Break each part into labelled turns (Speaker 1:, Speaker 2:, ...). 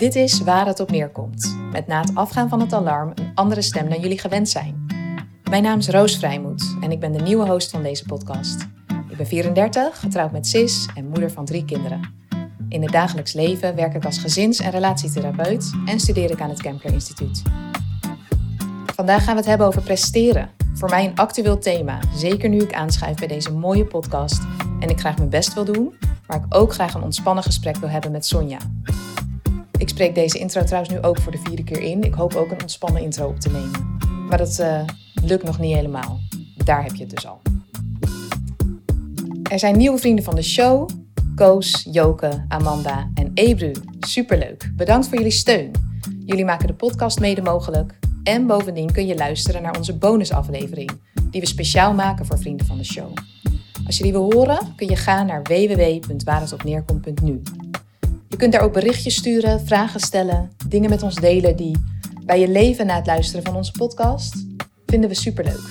Speaker 1: Dit is waar het op neerkomt. Met na het afgaan van het alarm een andere stem dan jullie gewend zijn. Mijn naam is Roos Vrijmoed en ik ben de nieuwe host van deze podcast. Ik ben 34, getrouwd met Sis en moeder van drie kinderen. In het dagelijks leven werk ik als gezins- en relatietherapeut en studeer ik aan het Kempler Instituut. Vandaag gaan we het hebben over presteren. Voor mij een actueel thema, zeker nu ik aanschuif bij deze mooie podcast en ik graag mijn best wil doen, maar ik ook graag een ontspannen gesprek wil hebben met Sonja. Ik spreek deze intro trouwens nu ook voor de vierde keer in. Ik hoop ook een ontspannen intro op te nemen. Maar dat uh, lukt nog niet helemaal. Daar heb je het dus al. Er zijn nieuwe vrienden van de show. Koos, Joke, Amanda en Ebru. Superleuk. Bedankt voor jullie steun. Jullie maken de podcast mede mogelijk. En bovendien kun je luisteren naar onze bonusaflevering, die we speciaal maken voor vrienden van de show. Als je die wil horen, kun je gaan naar www.waarhetopneerkomt.nu. Je kunt daar ook berichtjes sturen, vragen stellen, dingen met ons delen die bij je leven na het luisteren van onze podcast. Vinden we superleuk.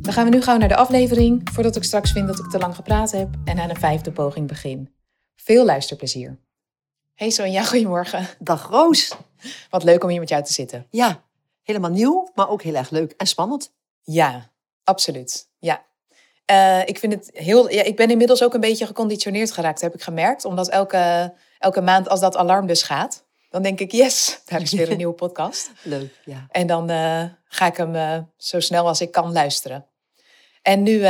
Speaker 1: Dan gaan we nu gauw naar de aflevering, voordat ik straks vind dat ik te lang gepraat heb en aan een vijfde poging begin. Veel luisterplezier. Hey Sonja, goedemorgen.
Speaker 2: Dag Roos.
Speaker 1: Wat leuk om hier met jou te zitten.
Speaker 2: Ja, helemaal nieuw, maar ook heel erg leuk en spannend.
Speaker 1: Ja, absoluut. Ja. Uh, ik vind het heel. Ja, ik ben inmiddels ook een beetje geconditioneerd geraakt, heb ik gemerkt. Omdat elke, elke maand, als dat alarm dus gaat, dan denk ik: yes, daar is weer een nieuwe podcast.
Speaker 2: Leuk, ja.
Speaker 1: En dan uh, ga ik hem uh, zo snel als ik kan luisteren. En nu,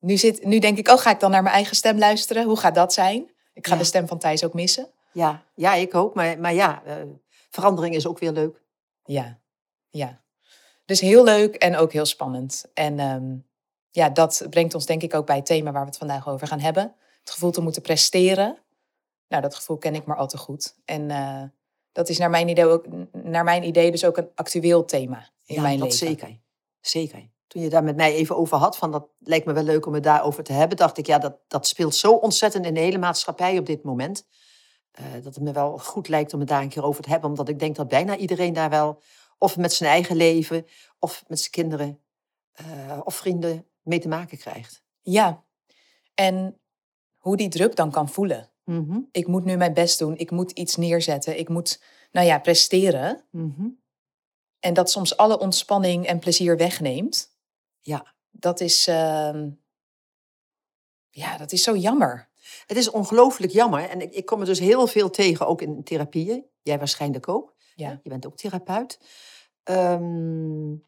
Speaker 1: nu, zit, nu denk ik: oh, ga ik dan naar mijn eigen stem luisteren? Hoe gaat dat zijn? Ik ga
Speaker 2: Ja.
Speaker 1: de stem van Thijs ook missen.
Speaker 2: Ja, ja ik ook. Maar, maar ja, verandering is ook weer leuk.
Speaker 1: Ja, ja. Dus heel leuk en ook heel spannend. En um, ja, dat brengt ons denk ik ook bij het thema waar we het vandaag over gaan hebben. Het gevoel te moeten presteren. Nou, dat gevoel ken ik maar al te goed. En uh, dat is naar mijn, idee ook, naar mijn idee dus ook een actueel thema in
Speaker 2: ja,
Speaker 1: mijn
Speaker 2: dat
Speaker 1: leven.
Speaker 2: zeker. Zeker. Toen je daar met mij even over had, van dat lijkt me wel leuk om het daarover te hebben, dacht ik, ja, dat, dat speelt zo ontzettend in de hele maatschappij op dit moment. Uh, dat het me wel goed lijkt om het daar een keer over te hebben, omdat ik denk dat bijna iedereen daar wel, of met zijn eigen leven, of met zijn kinderen, uh, of vrienden, mee te maken krijgt.
Speaker 1: Ja, en hoe die druk dan kan voelen.
Speaker 2: Mm -hmm.
Speaker 1: Ik moet nu mijn best doen, ik moet iets neerzetten, ik moet, nou ja, presteren.
Speaker 2: Mm -hmm.
Speaker 1: En dat soms alle ontspanning en plezier wegneemt.
Speaker 2: Ja.
Speaker 1: Dat is, uh, ja, dat is zo jammer.
Speaker 2: Het is ongelooflijk jammer. En ik, ik kom er dus heel veel tegen, ook in therapieën. Jij waarschijnlijk ook.
Speaker 1: Ja.
Speaker 2: Je bent ook therapeut. Um,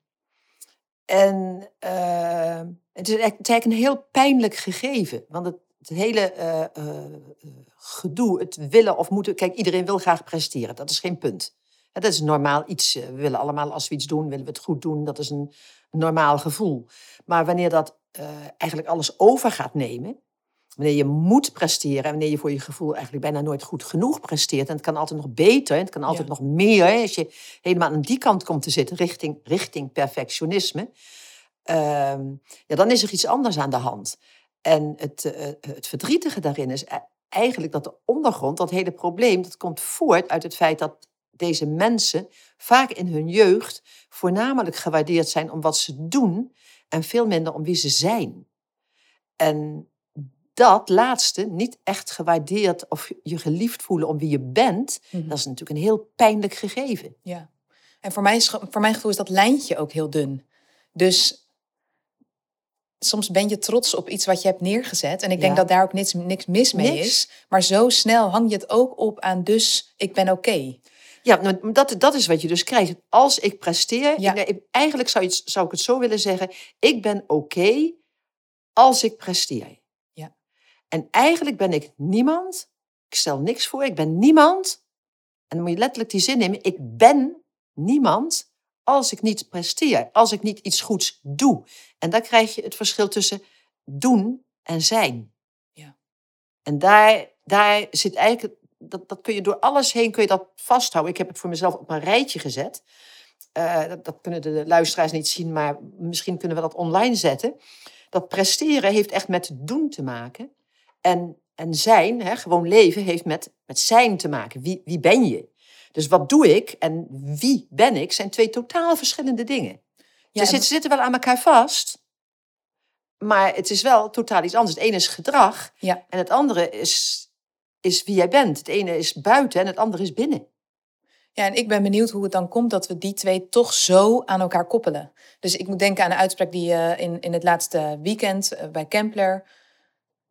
Speaker 2: en uh, het, is, het is eigenlijk een heel pijnlijk gegeven. Want het, het hele uh, uh, gedoe, het willen of moeten... Kijk, iedereen wil graag presteren. Dat is geen punt. Dat is normaal iets. We willen allemaal, als we iets doen, willen we het goed doen. Dat is een, normaal gevoel. Maar wanneer dat uh, eigenlijk alles over gaat nemen... Wanneer je moet presteren en wanneer je voor je gevoel eigenlijk bijna nooit goed genoeg presteert. En het kan altijd nog beter, en het kan altijd
Speaker 1: Ja.
Speaker 2: nog meer. Als je helemaal aan die kant komt te zitten, richting, richting perfectionisme. ehm, ja, dan is er iets anders aan de hand. En het, eh, het verdrietige daarin is e- eigenlijk dat de ondergrond, dat hele probleem, dat komt voort uit het feit dat deze mensen vaak in hun jeugd voornamelijk gewaardeerd zijn om wat ze doen en veel minder om wie ze zijn. En dat laatste, niet echt gewaardeerd of je geliefd voelen om wie je bent,
Speaker 1: Mhm.
Speaker 2: dat is natuurlijk een heel pijnlijk gegeven.
Speaker 1: Ja. En voor, mij is, voor mijn gevoel is dat lijntje ook heel dun. Dus soms ben je trots op iets wat je hebt neergezet. En ik denk
Speaker 2: Ja.
Speaker 1: dat daar ook niks, niks mis mee
Speaker 2: Niks.
Speaker 1: is. Maar zo snel hang je het ook op aan dus ik ben oké.
Speaker 2: Ja, nou, dat, dat is wat je dus krijgt. Als ik presteer,
Speaker 1: Ja.
Speaker 2: ik- eigenlijk zou, je, zou ik het zo willen zeggen, ik ben oké als ik presteer.
Speaker 1: Ja.
Speaker 2: En eigenlijk ben ik niemand, ik stel niks voor, ik ben niemand, en dan moet je letterlijk die zin nemen, ik ben niemand als ik niet presteer, als ik niet iets goeds doe. En daar krijg je het verschil tussen doen en zijn.
Speaker 1: Ja.
Speaker 2: En daar, daar zit eigenlijk, dat, dat kun je door alles heen kun je dat vasthouden. Ik heb het voor mezelf op een rijtje gezet. Eh, dat, dat kunnen de luisteraars niet zien, maar misschien kunnen we dat online zetten. Dat presteren heeft echt met doen te maken. En, en zijn, hè, gewoon leven, heeft met, met zijn te maken. Wie, wie ben je? Dus wat doe ik en wie ben ik, zijn twee totaal verschillende dingen.
Speaker 1: Ja,
Speaker 2: ze,
Speaker 1: en-
Speaker 2: zitten, wel aan elkaar vast, maar het is wel totaal iets anders. Het ene is gedrag
Speaker 1: Ja.
Speaker 2: en het andere is, is wie jij bent. Het ene is buiten en het andere is binnen.
Speaker 1: Ja, en ik ben benieuwd hoe het dan komt dat we die twee toch zo aan elkaar koppelen. Dus ik moet denken aan een uitspraak die uh, in, in het laatste weekend uh, bij Kempler,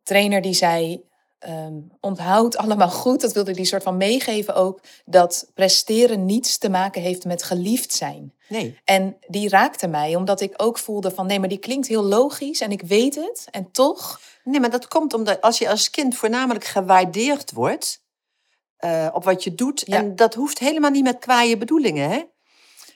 Speaker 1: trainer die zei, um, onthoud allemaal goed, dat wilde die soort van meegeven ook, dat presteren niets te maken heeft met geliefd zijn.
Speaker 2: Nee.
Speaker 1: En die raakte mij, omdat ik ook voelde van, nee, maar die klinkt heel logisch en ik weet het, en toch...
Speaker 2: Nee, maar dat komt omdat als je als kind voornamelijk gewaardeerd wordt uh, op wat je doet, ja. en dat hoeft helemaal niet met kwaaie bedoelingen, hè?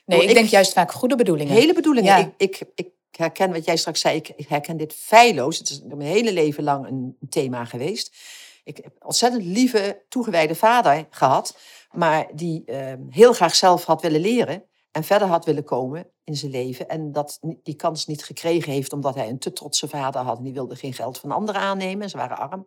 Speaker 1: Nee, ik, ik, denk juist vaak goede bedoelingen.
Speaker 2: Hele bedoelingen. Ja. Ik, ik, ik herken wat jij straks zei, ik, herken dit feilloos. Het is mijn hele leven lang een thema geweest. Ik heb een ontzettend lieve, toegewijde vader gehad, maar die uh, heel graag zelf had willen leren en verder had willen komen in zijn leven. En dat die kans niet gekregen heeft omdat hij een te trotse vader had. En die wilde geen geld van anderen aannemen. Ze waren arm.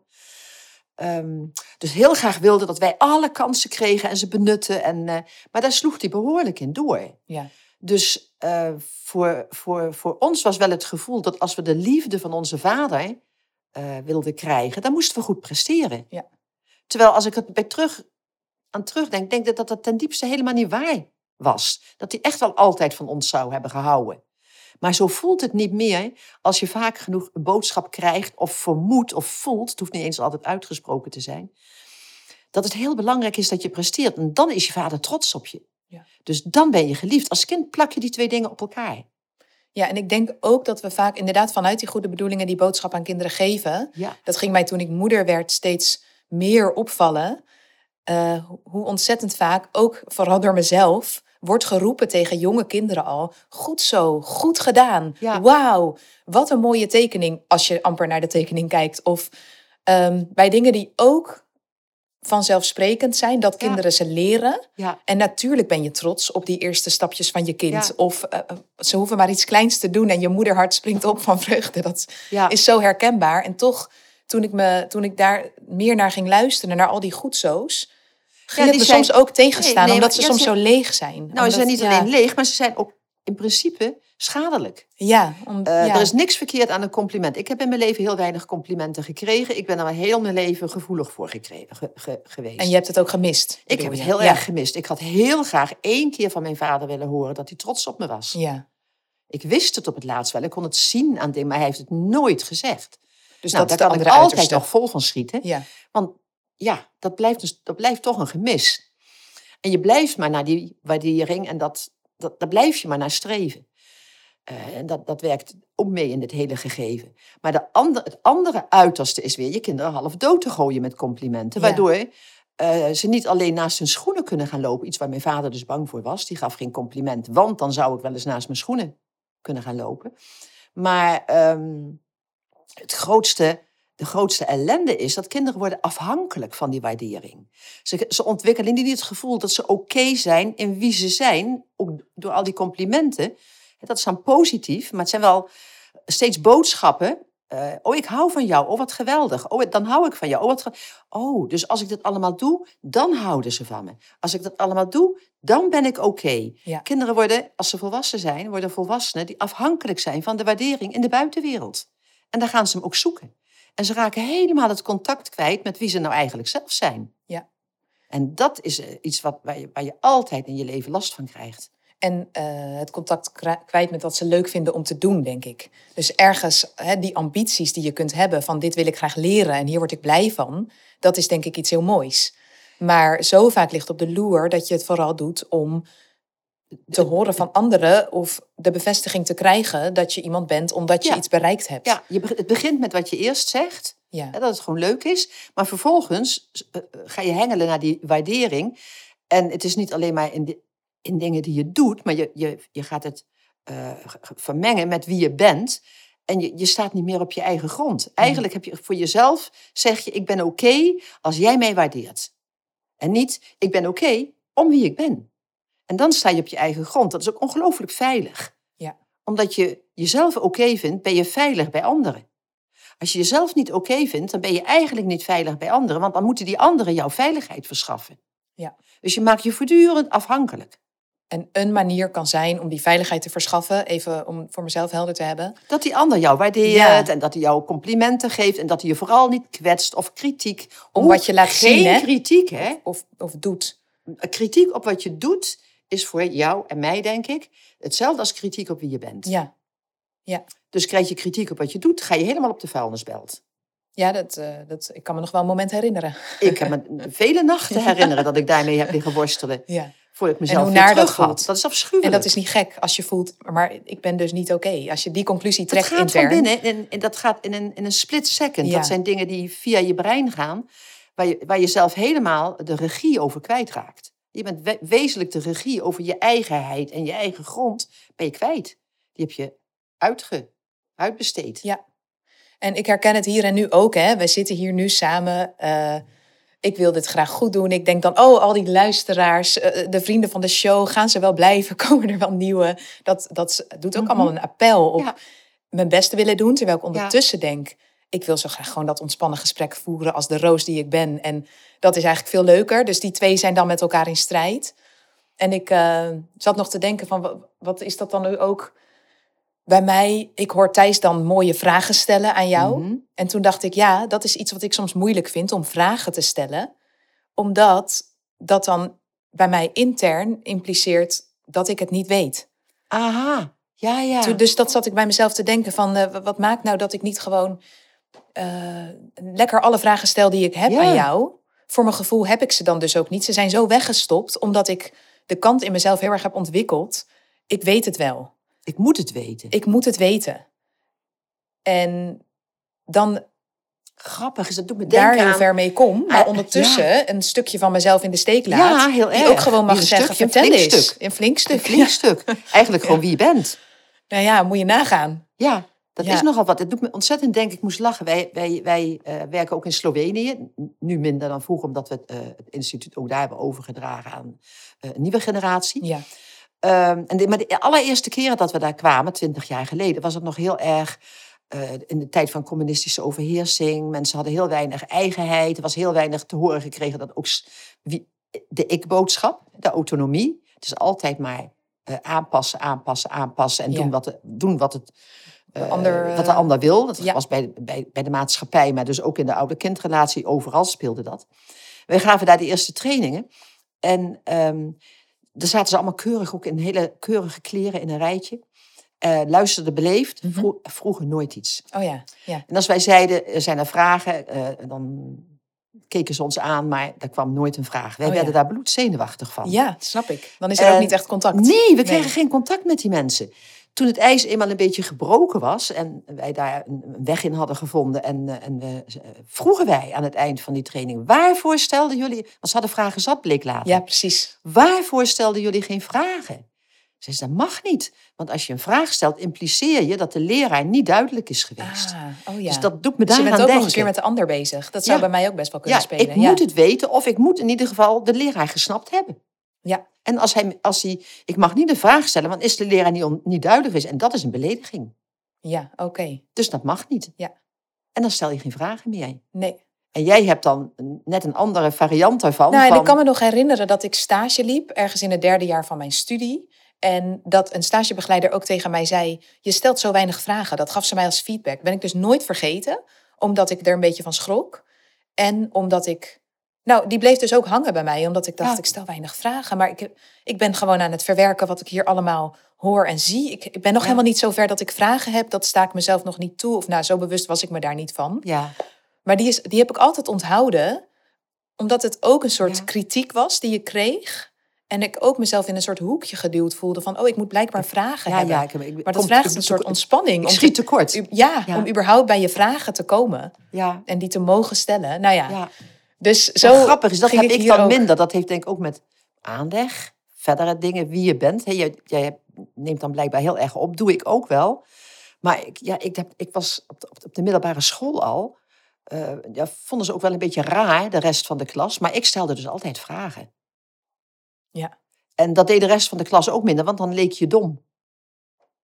Speaker 2: Um, dus heel graag wilde dat wij alle kansen kregen en ze benutten. En, uh, maar daar sloeg hij behoorlijk in door.
Speaker 1: Ja.
Speaker 2: Dus uh, voor, voor, voor ons was wel het gevoel dat als we de liefde van onze vader uh, wilden krijgen, dan moesten we goed presteren.
Speaker 1: Ja.
Speaker 2: Terwijl als ik het bij terug, aan terugdenk, denk ik dat dat ten diepste helemaal niet waar was. Dat hij echt wel altijd van ons zou hebben gehouden. Maar zo voelt het niet meer als je vaak genoeg een boodschap krijgt of vermoedt of voelt, het hoeft niet eens altijd uitgesproken te zijn, dat het heel belangrijk is dat je presteert. En dan is je vader trots op je.
Speaker 1: Ja.
Speaker 2: Dus dan ben je geliefd. Als kind plak je die twee dingen op elkaar.
Speaker 1: Ja, en ik denk ook dat we vaak inderdaad vanuit die goede bedoelingen die boodschap aan kinderen geven.
Speaker 2: Ja.
Speaker 1: Dat ging mij toen ik moeder werd steeds meer opvallen. Uh, hoe ontzettend vaak, ook vooral door mezelf, wordt geroepen tegen jonge kinderen al. Goed zo, goed gedaan.
Speaker 2: Ja.
Speaker 1: Wauw, wat een mooie tekening als je amper naar de tekening kijkt. Of um, bij dingen die ook vanzelfsprekend zijn, dat kinderen ze leren.
Speaker 2: Ja.
Speaker 1: En natuurlijk ben je trots op die eerste stapjes van je kind. Of uh, ze hoeven maar iets kleins te doen en je moederhart springt op van vreugde. Dat is zo herkenbaar. En toch, toen ik, me, toen ik daar meer naar ging luisteren, naar al die goedzo's ging ja, het me zijn... soms ook tegenstaan, nee, nee, omdat ze soms zo leeg zijn.
Speaker 2: Nou,
Speaker 1: omdat,
Speaker 2: ze zijn niet alleen leeg, maar ze zijn ook in principe schadelijk.
Speaker 1: Ja, om,
Speaker 2: uh, Er is niks verkeerd aan een compliment. Ik heb in mijn leven heel weinig complimenten gekregen. Ik ben er heel mijn leven gevoelig voor gekregen, ge, ge, geweest.
Speaker 1: En je hebt het ook gemist?
Speaker 2: Ik heb het heel erg gemist. Ik had heel graag één keer van mijn vader willen horen dat hij trots op me was.
Speaker 1: Ja.
Speaker 2: Ik wist het op het laatst wel. Ik kon het zien aan dingen, maar hij heeft het nooit gezegd.
Speaker 1: Dus
Speaker 2: nou,
Speaker 1: dat
Speaker 2: daar
Speaker 1: kan
Speaker 2: ik altijd uiterste. nog vol van schieten.
Speaker 1: Ja.
Speaker 2: Want ja, dat blijft, dus, dat blijft toch een gemis. En je blijft maar naar die waardering en dat, dat, daar blijf je maar naar streven. Uh, en dat, dat werkt ook mee in dit hele gegeven. Maar de ander, het andere uiterste is weer je kinderen half dood te gooien met complimenten. Ja. Waardoor uh, ze niet alleen naast hun schoenen kunnen gaan lopen. Iets waar mijn vader dus bang voor was. Die gaf geen compliment, want dan zou ik wel eens naast mijn schoenen kunnen gaan lopen. Maar um, het grootste de grootste ellende is dat kinderen worden afhankelijk van die waardering. Ze, ze ontwikkelen niet het gevoel dat ze oké okay zijn in wie ze zijn, ook door al die complimenten. Dat is dan positief, maar het zijn wel steeds boodschappen. Uh, oh, ik hou van jou. Oh, wat geweldig. Oh, dan hou ik van jou. Oh, wat oh, dus als ik dat allemaal doe, dan houden ze van me. Als ik dat allemaal doe, dan ben ik oké. Okay.
Speaker 1: Ja.
Speaker 2: Kinderen worden, als ze volwassen zijn, worden volwassenen die afhankelijk zijn van de waardering in de buitenwereld. En daar gaan ze hem ook zoeken. En ze raken helemaal het contact kwijt met wie ze nou eigenlijk zelf zijn.
Speaker 1: Ja.
Speaker 2: En dat is iets wat, waar, je, waar je altijd in je leven last van krijgt.
Speaker 1: En uh, het contact kwijt met wat ze leuk vinden om te doen, denk ik. Dus ergens hè, die ambities die je kunt hebben van dit wil ik graag leren en hier word ik blij van, dat is denk ik iets heel moois. Maar zo vaak ligt op de loer dat je het vooral doet om te horen van anderen of de bevestiging te krijgen dat je iemand bent omdat je
Speaker 2: ja.
Speaker 1: iets bereikt hebt.
Speaker 2: Ja, je, het begint met wat je eerst zegt,
Speaker 1: ja.
Speaker 2: dat het gewoon leuk is. Maar vervolgens uh, ga je hengelen naar die waardering. En het is niet alleen maar in, de, in dingen die je doet, maar je, je, je gaat het uh, vermengen met wie je bent. En je, je staat niet meer op je eigen grond. Eigenlijk heb je voor jezelf, zeg je, ik ben oké okay als jij mij waardeert. En niet, ik ben oké okay om wie ik ben. En dan sta je op je eigen grond. Dat is ook ongelooflijk veilig.
Speaker 1: Ja.
Speaker 2: Omdat je jezelf oké okay vindt, ben je veilig bij anderen. Als je jezelf niet oké okay vindt, dan ben je eigenlijk niet veilig bij anderen. Want dan moeten die anderen jouw veiligheid verschaffen.
Speaker 1: Ja.
Speaker 2: Dus je maakt je voortdurend afhankelijk.
Speaker 1: En een manier kan zijn om die veiligheid te verschaffen, even om voor mezelf helder te hebben.
Speaker 2: Dat die ander jou waardeert ja. en dat hij jou complimenten geeft en dat hij je vooral niet kwetst of kritiek.
Speaker 1: Om wat je laat
Speaker 2: Geen
Speaker 1: zien, hè?
Speaker 2: kritiek, hè?
Speaker 1: Of, of doet.
Speaker 2: kritiek op wat je doet is voor jou en mij, denk ik, hetzelfde als kritiek op wie je bent.
Speaker 1: Ja. Ja.
Speaker 2: Dus krijg je kritiek op wat je doet, ga je helemaal op de vuilnisbelt.
Speaker 1: Ja, dat, eh, dat, ik kan me nog wel een moment herinneren.
Speaker 2: Ik kan me vele nachten herinneren dat ik daarmee heb liggen worstelen.
Speaker 1: Ja.
Speaker 2: Voordat ik mezelf
Speaker 1: hoe
Speaker 2: weer
Speaker 1: naar dat voelt.
Speaker 2: Dat is afschuwelijk.
Speaker 1: En dat is niet gek als je voelt, maar ik ben dus niet oké. Als je die conclusie
Speaker 2: Dat
Speaker 1: trekt
Speaker 2: gaat
Speaker 1: intern.
Speaker 2: van binnen en, en dat gaat in een, in een split second.
Speaker 1: Ja.
Speaker 2: Dat zijn dingen die via je brein gaan, waar je, waar je zelf helemaal de regie over kwijtraakt. Je bent we- wezenlijk de regie over je eigenheid en je eigen grond ben je kwijt. Die heb je uitge, uitbesteed.
Speaker 1: Ja. En ik herken het hier en nu ook. Hè. We zitten hier nu samen. eh, ik wil dit graag goed doen. Ik denk dan, oh, al die luisteraars, eh, de vrienden van de show, gaan ze wel blijven? Komen er wel nieuwe? Dat, dat doet ook
Speaker 2: Mhm.
Speaker 1: allemaal een appel op
Speaker 2: Ja.
Speaker 1: mijn best te willen doen. Terwijl ik ondertussen denk, ik wil zo graag gewoon dat ontspannen gesprek voeren als de roos die ik ben. En dat is eigenlijk veel leuker. Dus die twee zijn dan met elkaar in strijd. En ik eh, zat nog te denken van, wa- wat is dat dan nu ook bij mij? Ik hoor Thijs dan mooie vragen stellen aan jou.
Speaker 2: Mhm.
Speaker 1: En toen dacht ik, ja, dat is iets wat ik soms moeilijk vind om vragen te stellen. Omdat dat dan bij mij intern impliceert dat ik het niet weet.
Speaker 2: Aha, ja, ja.
Speaker 1: Toen- Dus dat zat ik bij mezelf te denken van, eh, wa- wat maakt nou dat ik niet gewoon eh, lekker alle vragen stel die ik heb
Speaker 2: Ja.
Speaker 1: aan jou? Voor mijn gevoel heb ik ze dan dus ook niet. Ze zijn zo weggestopt, omdat ik de kant in mezelf heel erg heb ontwikkeld. Ik weet het wel.
Speaker 2: Ik moet het weten.
Speaker 1: Ik moet het weten. En dan
Speaker 2: Grappig is, dat doet me denken
Speaker 1: daar heel
Speaker 2: aan...
Speaker 1: ver mee kom. Maar
Speaker 2: Ah,
Speaker 1: ondertussen een stukje van mezelf in de steek laat.
Speaker 2: Ja, heel
Speaker 1: Die
Speaker 2: erg.
Speaker 1: ook gewoon mag zeggen, vertel eens. Een flink stuk.
Speaker 2: Een flink stuk. Eigenlijk gewoon wie je bent.
Speaker 1: Nou ja, moet je nagaan.
Speaker 2: Ja, dat
Speaker 1: Ja.
Speaker 2: is nogal wat. Het doet me ontzettend denken, ik moest lachen. Wij, wij, wij eh, werken ook in Slovenië. Nu minder dan vroeger, omdat we het, eh, het instituut ook daar hebben overgedragen aan eh, een nieuwe generatie.
Speaker 1: Ja.
Speaker 2: Ehm, en de, maar de allereerste keren dat we daar kwamen, twintig jaar geleden, was het nog heel erg in de tijd van communistische overheersing. Mensen hadden heel weinig eigenheid. Er was heel weinig te horen gekregen dat ook wie, de ik-boodschap, de autonomie. Het is altijd maar aanpassen, aanpassen, aanpassen en
Speaker 1: Ja.
Speaker 2: doen, wat, doen wat, het, eh,
Speaker 1: ander,
Speaker 2: wat de ander wil. Dat
Speaker 1: ja.
Speaker 2: was bij, bij, bij de maatschappij, maar dus ook in de oude-kindrelatie. Overal speelde dat. Wij gaven daar de eerste trainingen. En ehm daar zaten ze allemaal keurig, ook in hele keurige kleren in een rijtje. Eh luisterden beleefd,
Speaker 1: Mhm.
Speaker 2: vro- vroegen nooit iets.
Speaker 1: Oh ja, ja.
Speaker 2: En als wij zeiden, er zijn er vragen, eh, dan keken ze ons aan, maar er kwam nooit een vraag. Wij
Speaker 1: Oh,
Speaker 2: werden
Speaker 1: ja.
Speaker 2: daar bloedzenuwachtig van.
Speaker 1: Ja, snap ik. Dan is er ook niet echt contact.
Speaker 2: Nee, we kregen
Speaker 1: Nee.
Speaker 2: geen contact met die mensen. Toen het ijs eenmaal een beetje gebroken was en wij daar een weg in hadden gevonden en, eh, en we, eh, vroegen wij aan het eind van die training, waarvoor stelden jullie, want ze hadden vragen zat, bleek later.
Speaker 1: Ja, precies.
Speaker 2: Waarvoor stelden jullie geen vragen? Ze zei, dat mag niet. Want als je een vraag stelt, impliceer je dat de leraar niet duidelijk is geweest.
Speaker 1: Ah, oh ja.
Speaker 2: Dus dat doet me
Speaker 1: Dus je
Speaker 2: daar
Speaker 1: bent
Speaker 2: aan
Speaker 1: ook nog
Speaker 2: denken.
Speaker 1: eens weer met de ander bezig. Dat zou
Speaker 2: Ja.
Speaker 1: bij mij ook best wel kunnen
Speaker 2: ja,
Speaker 1: spelen.
Speaker 2: ik moet het weten of ik moet in ieder geval de leraar gesnapt hebben.
Speaker 1: Ja.
Speaker 2: En als hij, als hij, ik mag niet een vraag stellen, want is de leraar niet, on- niet duidelijk is. En dat is een belediging.
Speaker 1: Ja, oké.
Speaker 2: Dus dat mag niet.
Speaker 1: Ja.
Speaker 2: En dan stel je geen vragen meer.
Speaker 1: Nee.
Speaker 2: En jij hebt dan net een andere variant daarvan.
Speaker 1: Nou, en
Speaker 2: van,
Speaker 1: ik kan me nog herinneren dat ik stage liep, ergens in het derde jaar van mijn studie. En dat een stagebegeleider ook tegen mij zei: Je stelt zo weinig vragen. Dat gaf ze mij als feedback. Ben ik dus nooit vergeten, omdat ik er een beetje van schrok. En omdat ik. Nou, die bleef dus ook hangen bij mij, omdat ik dacht:
Speaker 2: Ja.
Speaker 1: ik stel weinig vragen. Maar ik, ik ben gewoon aan het verwerken wat ik hier allemaal hoor en zie. Ik, ik ben nog
Speaker 2: Ja.
Speaker 1: helemaal niet zo ver dat ik vragen heb. Dat sta ik mezelf nog niet toe. Of nou, zo bewust was ik me daar niet van.
Speaker 2: Ja,
Speaker 1: Maar die, is, die heb ik altijd onthouden, omdat het ook een soort
Speaker 2: Ja.
Speaker 1: kritiek was die je kreeg. En ik ook mezelf in een soort hoekje geduwd voelde van, oh, ik moet blijkbaar vragen
Speaker 2: ja,
Speaker 1: hebben.
Speaker 2: ja. Ik, ik,
Speaker 1: maar dat vraagt een soort ontspanning.
Speaker 2: Ik
Speaker 1: om
Speaker 2: schiet
Speaker 1: te-
Speaker 2: tekort.
Speaker 1: ja,
Speaker 2: Ja.
Speaker 1: om überhaupt bij je vragen te komen
Speaker 2: Ja,
Speaker 1: en die te mogen stellen. Nou ja,
Speaker 2: ja.
Speaker 1: Dus
Speaker 2: Zo grappig is, dat heb ik dan
Speaker 1: ook.
Speaker 2: minder. Dat heeft denk ik ook met aanleg, verdere dingen, wie je bent. Hè, jij, neemt dan blijkbaar heel erg op, doe ik ook wel. Maar ik, ja, ik, heb, ik was op de, op de- middelbare school al. eh, ja, vonden ze ook wel een beetje raar, de rest van de klas. Maar ik stelde dus altijd vragen.
Speaker 1: Ja.
Speaker 2: En dat deed de rest van de klas ook minder, want dan leek je dom.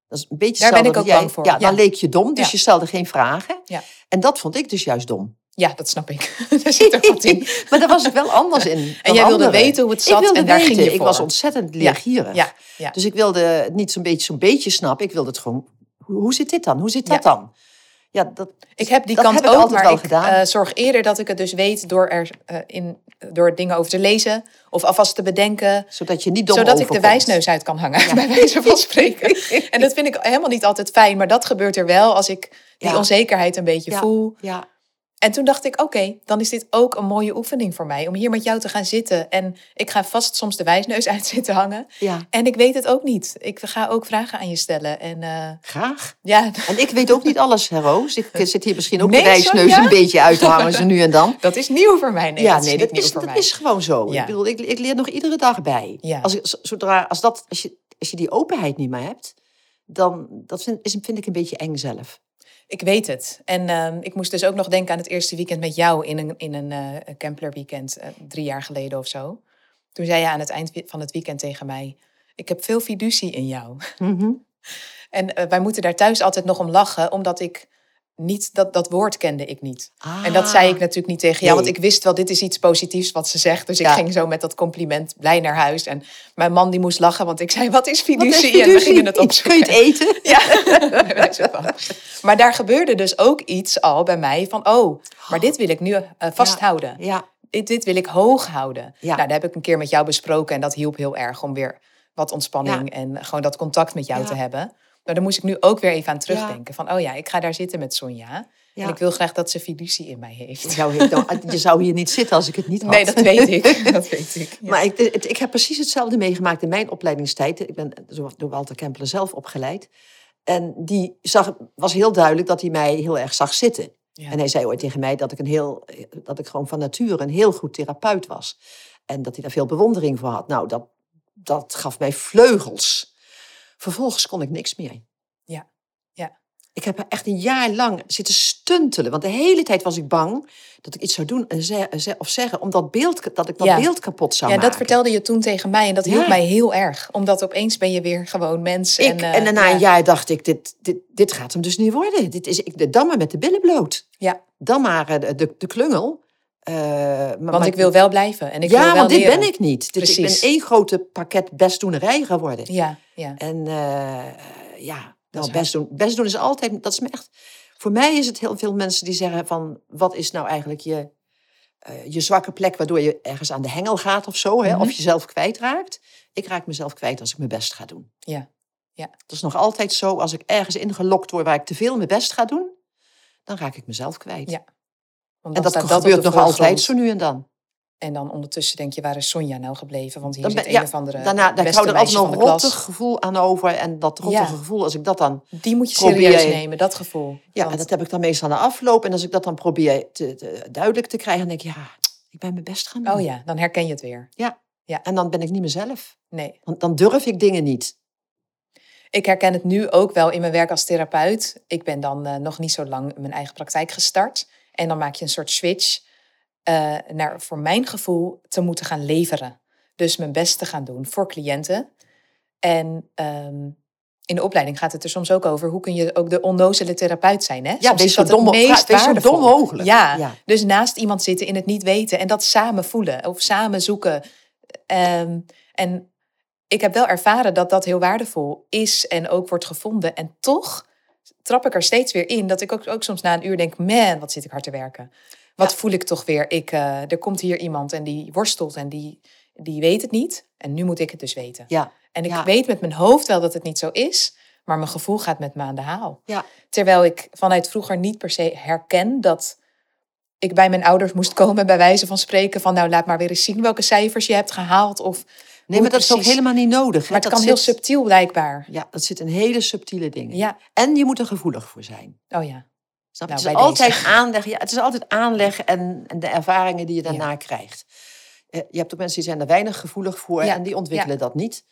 Speaker 2: Dat is een beetje
Speaker 1: Daar ben ik ook
Speaker 2: jij.
Speaker 1: bang voor,
Speaker 2: Ja, dan
Speaker 1: ja.
Speaker 2: leek je dom, dus
Speaker 1: Ja.
Speaker 2: je stelde geen vragen.
Speaker 1: Ja.
Speaker 2: En dat vond ik dus juist dom.
Speaker 1: Ja, dat snap ik. Daar zit er wat in.
Speaker 2: maar daar was ik wel anders in.
Speaker 1: En jij wilde
Speaker 2: anderen.
Speaker 1: weten hoe het
Speaker 2: Ik
Speaker 1: zat en daar
Speaker 2: weten.
Speaker 1: ging je
Speaker 2: Ik
Speaker 1: voor.
Speaker 2: was ontzettend leergierig.
Speaker 1: Ja, ja.
Speaker 2: Dus ik wilde het niet zo'n beetje, zo'n beetje snappen. Ik wilde het gewoon, hoe, zit dit dan? Hoe zit dat dan? Ja, dat,
Speaker 1: Ik heb die kant
Speaker 2: heb ik
Speaker 1: ook,
Speaker 2: altijd
Speaker 1: maar
Speaker 2: wel
Speaker 1: ik
Speaker 2: gedaan.
Speaker 1: eh, zorg eerder dat ik het dus weet door er eh, in, door dingen over te lezen of alvast te bedenken.
Speaker 2: zodat je niet dom
Speaker 1: zodat ik de wijsneus uit kan hangen, bij wijze van spreken. en dat vind ik helemaal niet altijd fijn, maar dat gebeurt er wel als ik die
Speaker 2: Ja.
Speaker 1: onzekerheid een beetje
Speaker 2: Ja.
Speaker 1: voel.
Speaker 2: Ja,
Speaker 1: En toen dacht ik, oké, dan is dit ook een mooie oefening voor mij om hier met jou te gaan zitten. En ik ga vast soms de wijsneus uit zitten hangen.
Speaker 2: ja,
Speaker 1: En ik weet het ook niet. Ik ga ook vragen aan je stellen. En eh,
Speaker 2: graag.
Speaker 1: ja,
Speaker 2: En ik weet ook niet alles, Roos. Ik eh, zit hier misschien ook
Speaker 1: Nee,
Speaker 2: de wijsneus een beetje uit te hangen, zo nu en dan.
Speaker 1: dat is nieuw voor mij. Nee,
Speaker 2: ja,
Speaker 1: dat is
Speaker 2: nee, dat, is, dat is gewoon zo.
Speaker 1: Ja.
Speaker 2: Ik bedoel, ik, ik leer nog iedere dag bij.
Speaker 1: Ja.
Speaker 2: Als, ik, zodra, als, dat, als, je, als je die openheid niet meer hebt, dan dat vind, is, vind ik een beetje eng zelf.
Speaker 1: Ik weet het. En ehm, ik moest dus ook nog denken aan het eerste weekend met jou in een, in een eh Kempler weekend, eh, drie jaar geleden of zo. Toen zei je aan het eind van het weekend tegen mij, ik heb veel fiducie in jou. En eh, wij moeten daar thuis altijd nog om lachen, omdat ik niet, dat, dat woord kende ik niet. En dat zei ik natuurlijk niet tegen jou,
Speaker 2: Nee.
Speaker 1: want ik wist wel, dit is iets positiefs wat ze zegt. Dus ik ging zo met dat compliment blij naar huis. En mijn man die moest lachen, want ik zei, wat is fiducie? En we gingen het opzoeken.
Speaker 2: Kun je het eten?
Speaker 1: Ja, maar daar gebeurde dus ook iets al bij mij van, oh, maar dit wil ik nu eh, vasthouden.
Speaker 2: Ja,
Speaker 1: Dit, dit wil ik hoog houden.
Speaker 2: Ja.
Speaker 1: Nou, dat heb ik een keer met jou besproken en dat hielp heel erg om weer wat ontspanning en gewoon dat contact met jou te hebben. Maar daar moest ik nu ook weer even aan terugdenken. Van, oh ja, ik ga daar zitten met Sonja.
Speaker 2: Ja.
Speaker 1: En ik wil graag dat ze fiducie in mij heeft.
Speaker 2: je zou, hier, nou, je zou hier niet zitten als ik het niet had.
Speaker 1: Nee, dat weet ik. Dat weet ik. Ja.
Speaker 2: Maar ik, het- ik heb precies hetzelfde meegemaakt in mijn opleidingstijd. Ik ben door door Walter Kempelen zelf opgeleid. En die zag, was heel duidelijk dat hij mij heel erg zag zitten.
Speaker 1: Ja.
Speaker 2: En hij zei ooit tegen mij dat ik, een heel, dat ik gewoon van nature een heel goed therapeut was. En dat hij daar veel bewondering voor had. Nou, dat, dat gaf mij vleugels. Vervolgens kon ik niks meer.
Speaker 1: Ja, ja.
Speaker 2: Ik heb echt een jaar lang zitten stuntelen. Want de hele tijd was ik bang dat ik iets zou doen en ze, ze- of zeggen... om dat, beeld, dat ik dat
Speaker 1: Ja.
Speaker 2: beeld kapot zou
Speaker 1: ja,
Speaker 2: maken.
Speaker 1: dat vertelde je toen tegen mij en dat hielp
Speaker 2: Ja.
Speaker 1: mij heel erg. Omdat opeens ben je weer gewoon mens.
Speaker 2: Ik,
Speaker 1: en,
Speaker 2: en,
Speaker 1: eh,
Speaker 2: daarna
Speaker 1: ja.
Speaker 2: een jaar dacht ik, dit, dit, dit gaat hem dus niet worden. Dit is, ik, dan maar met de billen bloot.
Speaker 1: Ja,
Speaker 2: Dan maar eh, de, de, de klungel. Eh, maar,
Speaker 1: want
Speaker 2: maar-
Speaker 1: ik wil wel blijven. En ik
Speaker 2: ja,
Speaker 1: wil wel
Speaker 2: want dit
Speaker 1: leren.
Speaker 2: ben ik niet. Dit, ik ben
Speaker 1: Precies.
Speaker 2: één grote pakket bestdoenerij geworden.
Speaker 1: Ja, ja.
Speaker 2: En eh, ja, nou, best, doen, best doen is altijd, dat is me echt... Voor mij is het heel veel mensen die zeggen van, wat is nou eigenlijk je, eh, je zwakke plek... waardoor je ergens aan de hengel gaat of zo, hè,
Speaker 1: Mhm.
Speaker 2: of jezelf kwijtraakt. Ik raak mezelf kwijt als ik mijn best ga doen.
Speaker 1: ja. Ja.
Speaker 2: Dat is nog altijd zo, als ik ergens ingelokt word waar ik te veel mijn best ga doen, dan raak ik mezelf kwijt.
Speaker 1: Ja, Want
Speaker 2: en dat
Speaker 1: op
Speaker 2: gebeurt nog altijd zo nu en dan.
Speaker 1: En dan ondertussen denk je, waar is Sonja nou gebleven? Want hier
Speaker 2: dan
Speaker 1: zit
Speaker 2: ben-
Speaker 1: een
Speaker 2: ja,
Speaker 1: of andere
Speaker 2: Daarna, daar
Speaker 1: beste
Speaker 2: hou er altijd een rottig gevoel aan over. En dat rottige
Speaker 1: Ja.
Speaker 2: gevoel, als ik dat dan...
Speaker 1: Die moet je
Speaker 2: Probeer
Speaker 1: serieus nemen, dat gevoel.
Speaker 2: Ja,
Speaker 1: Want-
Speaker 2: en dat heb ik dan meestal na afloop. En als ik dat dan probeer te, te- duidelijk te krijgen, dan denk ik, ja, ik ben mijn best gaan doen.
Speaker 1: Oh ja, dan herken je het weer.
Speaker 2: En dan ben ik niet mezelf.
Speaker 1: Nee.
Speaker 2: Want dan durf ik dingen niet.
Speaker 1: Ik herken het nu ook wel in mijn werk als therapeut. Ik ben dan eh, nog niet zo lang mijn eigen praktijk gestart. En dan maak je een soort switch eh, naar, voor mijn gevoel, te moeten gaan leveren. Dus mijn best te gaan doen voor cliënten. En ehm, in de opleiding gaat het er soms ook over... hoe kun je ook de onnozele therapeut zijn, hè?
Speaker 2: Ja, wees
Speaker 1: is
Speaker 2: zo dom,
Speaker 1: meest
Speaker 2: wees zo dom mogelijk.
Speaker 1: Ja,
Speaker 2: Ja.
Speaker 1: dus naast iemand zitten in het niet weten en dat samen voelen of samen zoeken. Ehm, en ik heb wel ervaren dat dat heel waardevol is en ook wordt gevonden. En toch trap ik er steeds weer in dat ik ook, ook soms na een uur denk: man, wat zit ik hard te werken. Wat
Speaker 2: Ja.
Speaker 1: voel ik toch weer? Ik, eh, er komt hier iemand en die worstelt en die, die weet het niet. En nu moet ik het dus weten.
Speaker 2: Ja,
Speaker 1: En ik
Speaker 2: Ja.
Speaker 1: weet met mijn hoofd wel dat het niet zo is, maar mijn gevoel gaat met me aan de haal.
Speaker 2: ja.
Speaker 1: Terwijl ik vanuit vroeger niet per se herken dat ik bij mijn ouders moest komen, bij wijze van spreken, van nou laat maar weer eens zien welke cijfers je hebt gehaald. Of,
Speaker 2: Nee, maar dat is ook helemaal niet nodig. hè.
Speaker 1: maar het
Speaker 2: Dat
Speaker 1: kan heel subtiel blijkbaar.
Speaker 2: Ja, dat zit in hele subtiele dingen.
Speaker 1: Ja,
Speaker 2: En je moet er gevoelig voor zijn.
Speaker 1: oh ja.
Speaker 2: Snap
Speaker 1: Nou,
Speaker 2: het, is altijd aanleg, ja, het is altijd aanleg en, en de ervaringen die je daarna
Speaker 1: Ja.
Speaker 2: krijgt. Eh, je hebt ook mensen die zijn er weinig gevoelig voor
Speaker 1: Ja,
Speaker 2: en die ontwikkelen dat niet.